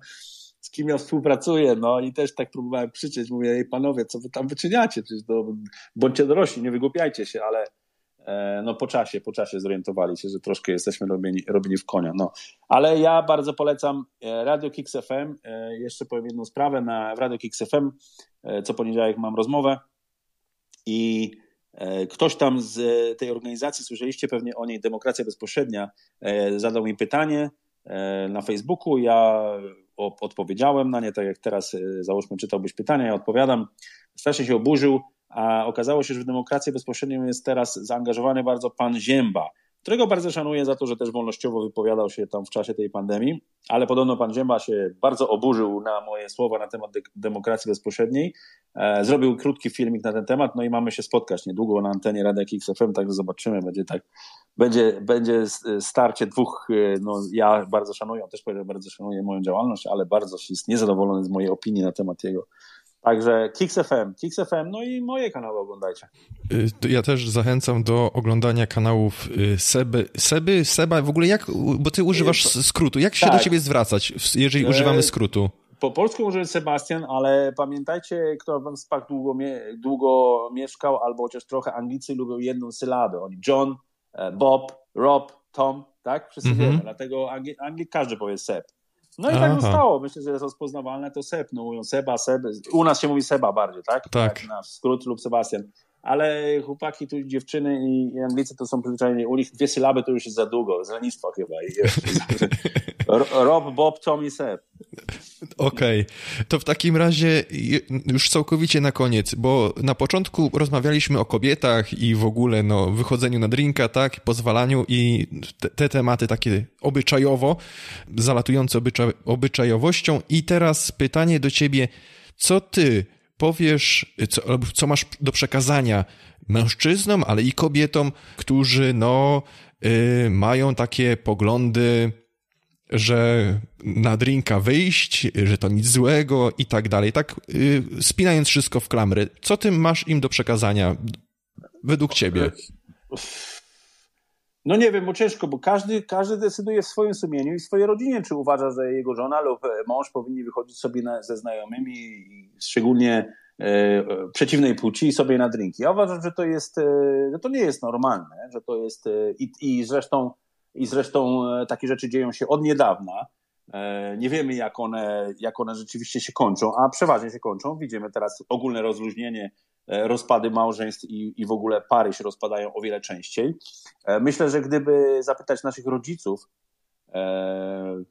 z kim ja współpracuję, no i też tak próbowałem krzyczeć, mówię, ej panowie, co wy tam wyczyniacie, przecież to, bądźcie dorośli, nie wygłupiajcie się, ale e, no po czasie, po czasie zorientowali się, że troszkę jesteśmy robieni, robieni w konia, no. Ale ja bardzo polecam Radio Kix FM, e, jeszcze powiem jedną sprawę, na Radio Kix FM e, co poniedziałek mam rozmowę i Ktoś tam z tej organizacji, słyszeliście pewnie o niej, Demokracja Bezpośrednia, zadał mi pytanie na Facebooku. Ja odpowiedziałem na nie, tak jak teraz załóżmy czytałbyś pytania, ja odpowiadam. Strasznie się oburzył, a okazało się, że w demokrację bezpośrednią jest teraz zaangażowany bardzo pan Zięba, którego bardzo szanuję za to, że też wolnościowo wypowiadał się tam w czasie tej pandemii, ale podobno pan Zięba się bardzo oburzył na moje słowa na temat de demokracji bezpośredniej. E, zrobił krótki filmik na ten temat, no i mamy się spotkać niedługo na antenie Rady XFM, także zobaczymy, będzie tak, będzie, będzie starcie dwóch, no ja bardzo szanuję, on też powiedział, bardzo szanuję moją działalność, ale bardzo jest niezadowolony z mojej opinii na temat jego Także Kix FM, Kix FM, no i moje kanały oglądajcie. Ja też zachęcam do oglądania kanałów Seby, Seby, Seba, w ogóle jak, bo ty używasz skrótu, jak się tak. do ciebie zwracać, jeżeli używamy skrótu? Po polsku użyję Sebastian, ale pamiętajcie, kto w SPAC długo, długo mieszkał, albo chociaż trochę Anglicy lubią jedną sylabę. Oni John, Bob, Rob, Tom, tak? Wszyscy mm -hmm. wiemy, dlatego Anglik, Anglik każdy powie Seb. No i tak Aha. tak zostało. Myślę, że jest rozpoznawalne to Seb. No mówią Seba, Seb. U nas się mówi Seba bardziej, tak? Tak. Na skrót lub Sebastian. Ale chłopaki, tu dziewczyny i Anglicy to są przyzwyczajeni. U nich dwie sylaby to już jest za długo. Z lenistwa chyba. Rob, Bob, Tom i Seb. Okej, okay. to w takim razie już całkowicie na koniec, bo na początku rozmawialiśmy o kobietach i w ogóle no, wychodzeniu na drinka, tak, pozwalaniu i te, te tematy takie obyczajowo, zalatujące obyczaj, obyczajowością i teraz pytanie do ciebie, co ty powiesz, co, co masz do przekazania mężczyznom, ale i kobietom, którzy no yy, mają takie poglądy że na drinka wyjść, że to nic złego i tak dalej. Tak yy, spinając wszystko w klamry. Co ty masz im do przekazania według ciebie? No nie wiem, bo ciężko, bo każdy, każdy decyduje w swoim sumieniu i swojej rodzinie, czy uważa, że jego żona lub mąż powinni wychodzić sobie na, ze znajomymi, szczególnie e, przeciwnej płci, sobie na drinki. Ja uważam, że to jest, e, że to nie jest normalne, że to jest e, i, i zresztą i zresztą e, takie rzeczy dzieją się od niedawna. E, nie wiemy, jak one, jak one rzeczywiście się kończą, a przeważnie się kończą. Widzimy teraz ogólne rozluźnienie, e, rozpady małżeństw i, i w ogóle pary się rozpadają o wiele częściej. Myślę, że gdyby zapytać naszych rodziców,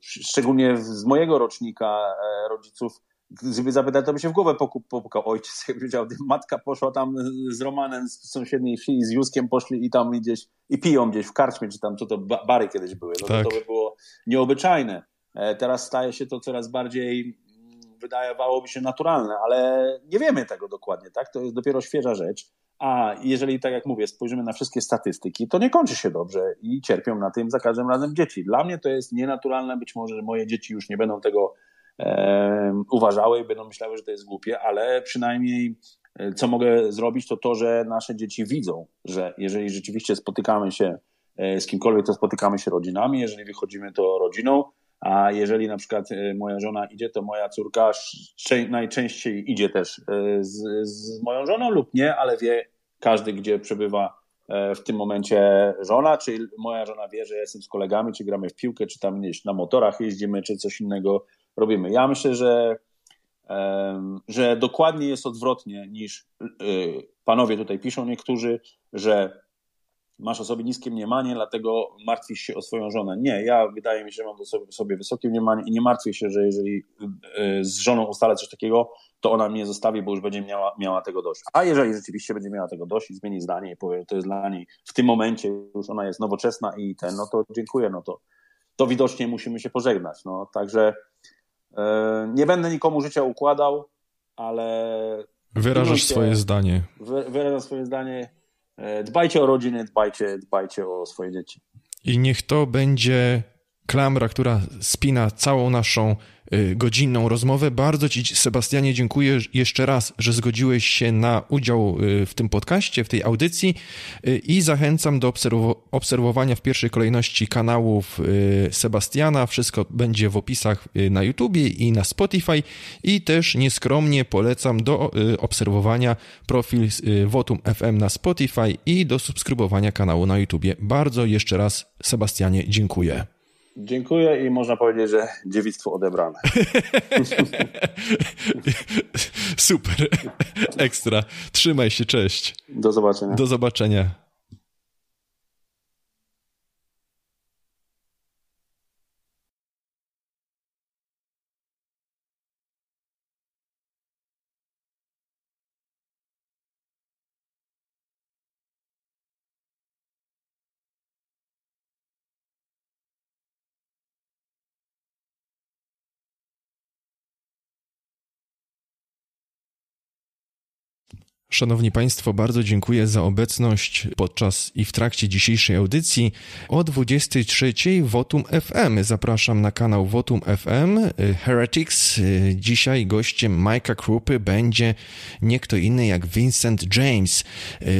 szczególnie z mojego rocznika rodziców, gdyby zapytać, to by się w głowę popukał ojciec, jak wiedział, matka poszła tam z Romanem z sąsiedniej wsi i z Józkiem poszli i tam gdzieś, i piją gdzieś w karczmie, czy tam, co to bary kiedyś były, no tak. to by było nieobyczajne. E, teraz staje się to coraz bardziej, mm, wydawałoby się naturalne, ale nie wiemy tego dokładnie, tak? To jest dopiero świeża rzecz. A jeżeli, tak jak mówię, spojrzymy na wszystkie statystyki, to nie kończy się dobrze i cierpią na tym za każdym razem dzieci. Dla mnie to jest nienaturalne, być może moje dzieci już nie będą tego e, uważały będą myślały, że to jest głupie, ale przynajmniej e, co mogę zrobić, to to, że nasze dzieci widzą, że jeżeli rzeczywiście spotykamy się e, z kimkolwiek, to spotykamy się rodzinami, jeżeli wychodzimy, to rodziną, a jeżeli na przykład e, moja żona idzie, to moja córka najczęściej idzie też z, z moją żoną lub nie, ale wie każdy, gdzie przebywa w tym momencie żona, czy moja żona wie, że jestem z kolegami, czy gramy w piłkę, czy tam gdzieś na motorach jeździmy, czy coś innego robimy. Ja myślę, że, że dokładnie jest odwrotnie niż panowie tutaj piszą niektórzy, że masz o sobie niskie mniemanie, dlatego martwisz się o swoją żonę. Nie, ja wydaje mi się, że mam do sobie, wysokie mniemanie i nie martwię się, że jeżeli y, z żoną ustalę coś takiego, to ona mnie zostawi, bo już będzie miała, miała tego dość. A jeżeli rzeczywiście będzie miała tego dość i zmieni zdanie i powie, że to jest dla niej w tym momencie, już ona jest nowoczesna i ten, no to dziękuję, no to, to widocznie musimy się pożegnać. No, także E, nie będę nikomu życia układał, ale. Wyrażasz swoje zdanie. wyrażam swoje zdanie. E, dbajcie o rodzinę, dbajcie, dbajcie o swoje dzieci. I niech to będzie klamra, która spina całą naszą y, godzinną rozmowę. Bardzo Ci, Sebastianie, dziękuję jeszcze raz, że zgodziłeś się na udział y, w tym podcaście, w tej audycji y, i zachęcam do obserwowania w pierwszej kolejności kanałów Sebastiana. Wszystko będzie w opisach na YouTubie i na Spotify i też nieskromnie polecam do obserwowania profil Votum FM na Spotify i do subskrybowania kanału na YouTubie. Bardzo jeszcze raz, Sebastianie, dziękuję. Dziękuję i można powiedzieć, że dziewictwo odebrane. Super. Ekstra. Trzymaj się, cześć. Do zobaczenia. Do zobaczenia. Szanowni Państwo, bardzo dziękuję za obecność podczas i w trakcie dzisiejszej audycji. O 23 Votum FM zapraszam na kanał Votum FM Heretics. Dzisiaj gościem Majka Krupy będzie nie kto inny jak Vincent James,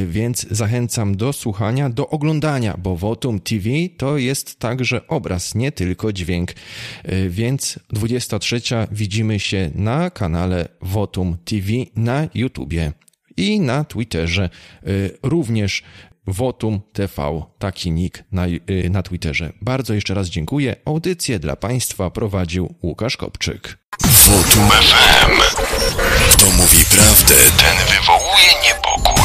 więc zachęcam do słuchania, do oglądania, bo Votum TV to jest także obraz, nie tylko dźwięk. Więc 23 widzimy się na kanale Votum TV na YouTubie i na Twitterze y, również Votum TV, taki nick na, y, na Twitterze. Bardzo jeszcze raz dziękuję. Audycję dla Państwa prowadził Łukasz Kopczyk. Votum FM. Kto mówi prawdę, ten wywołuje niepokój.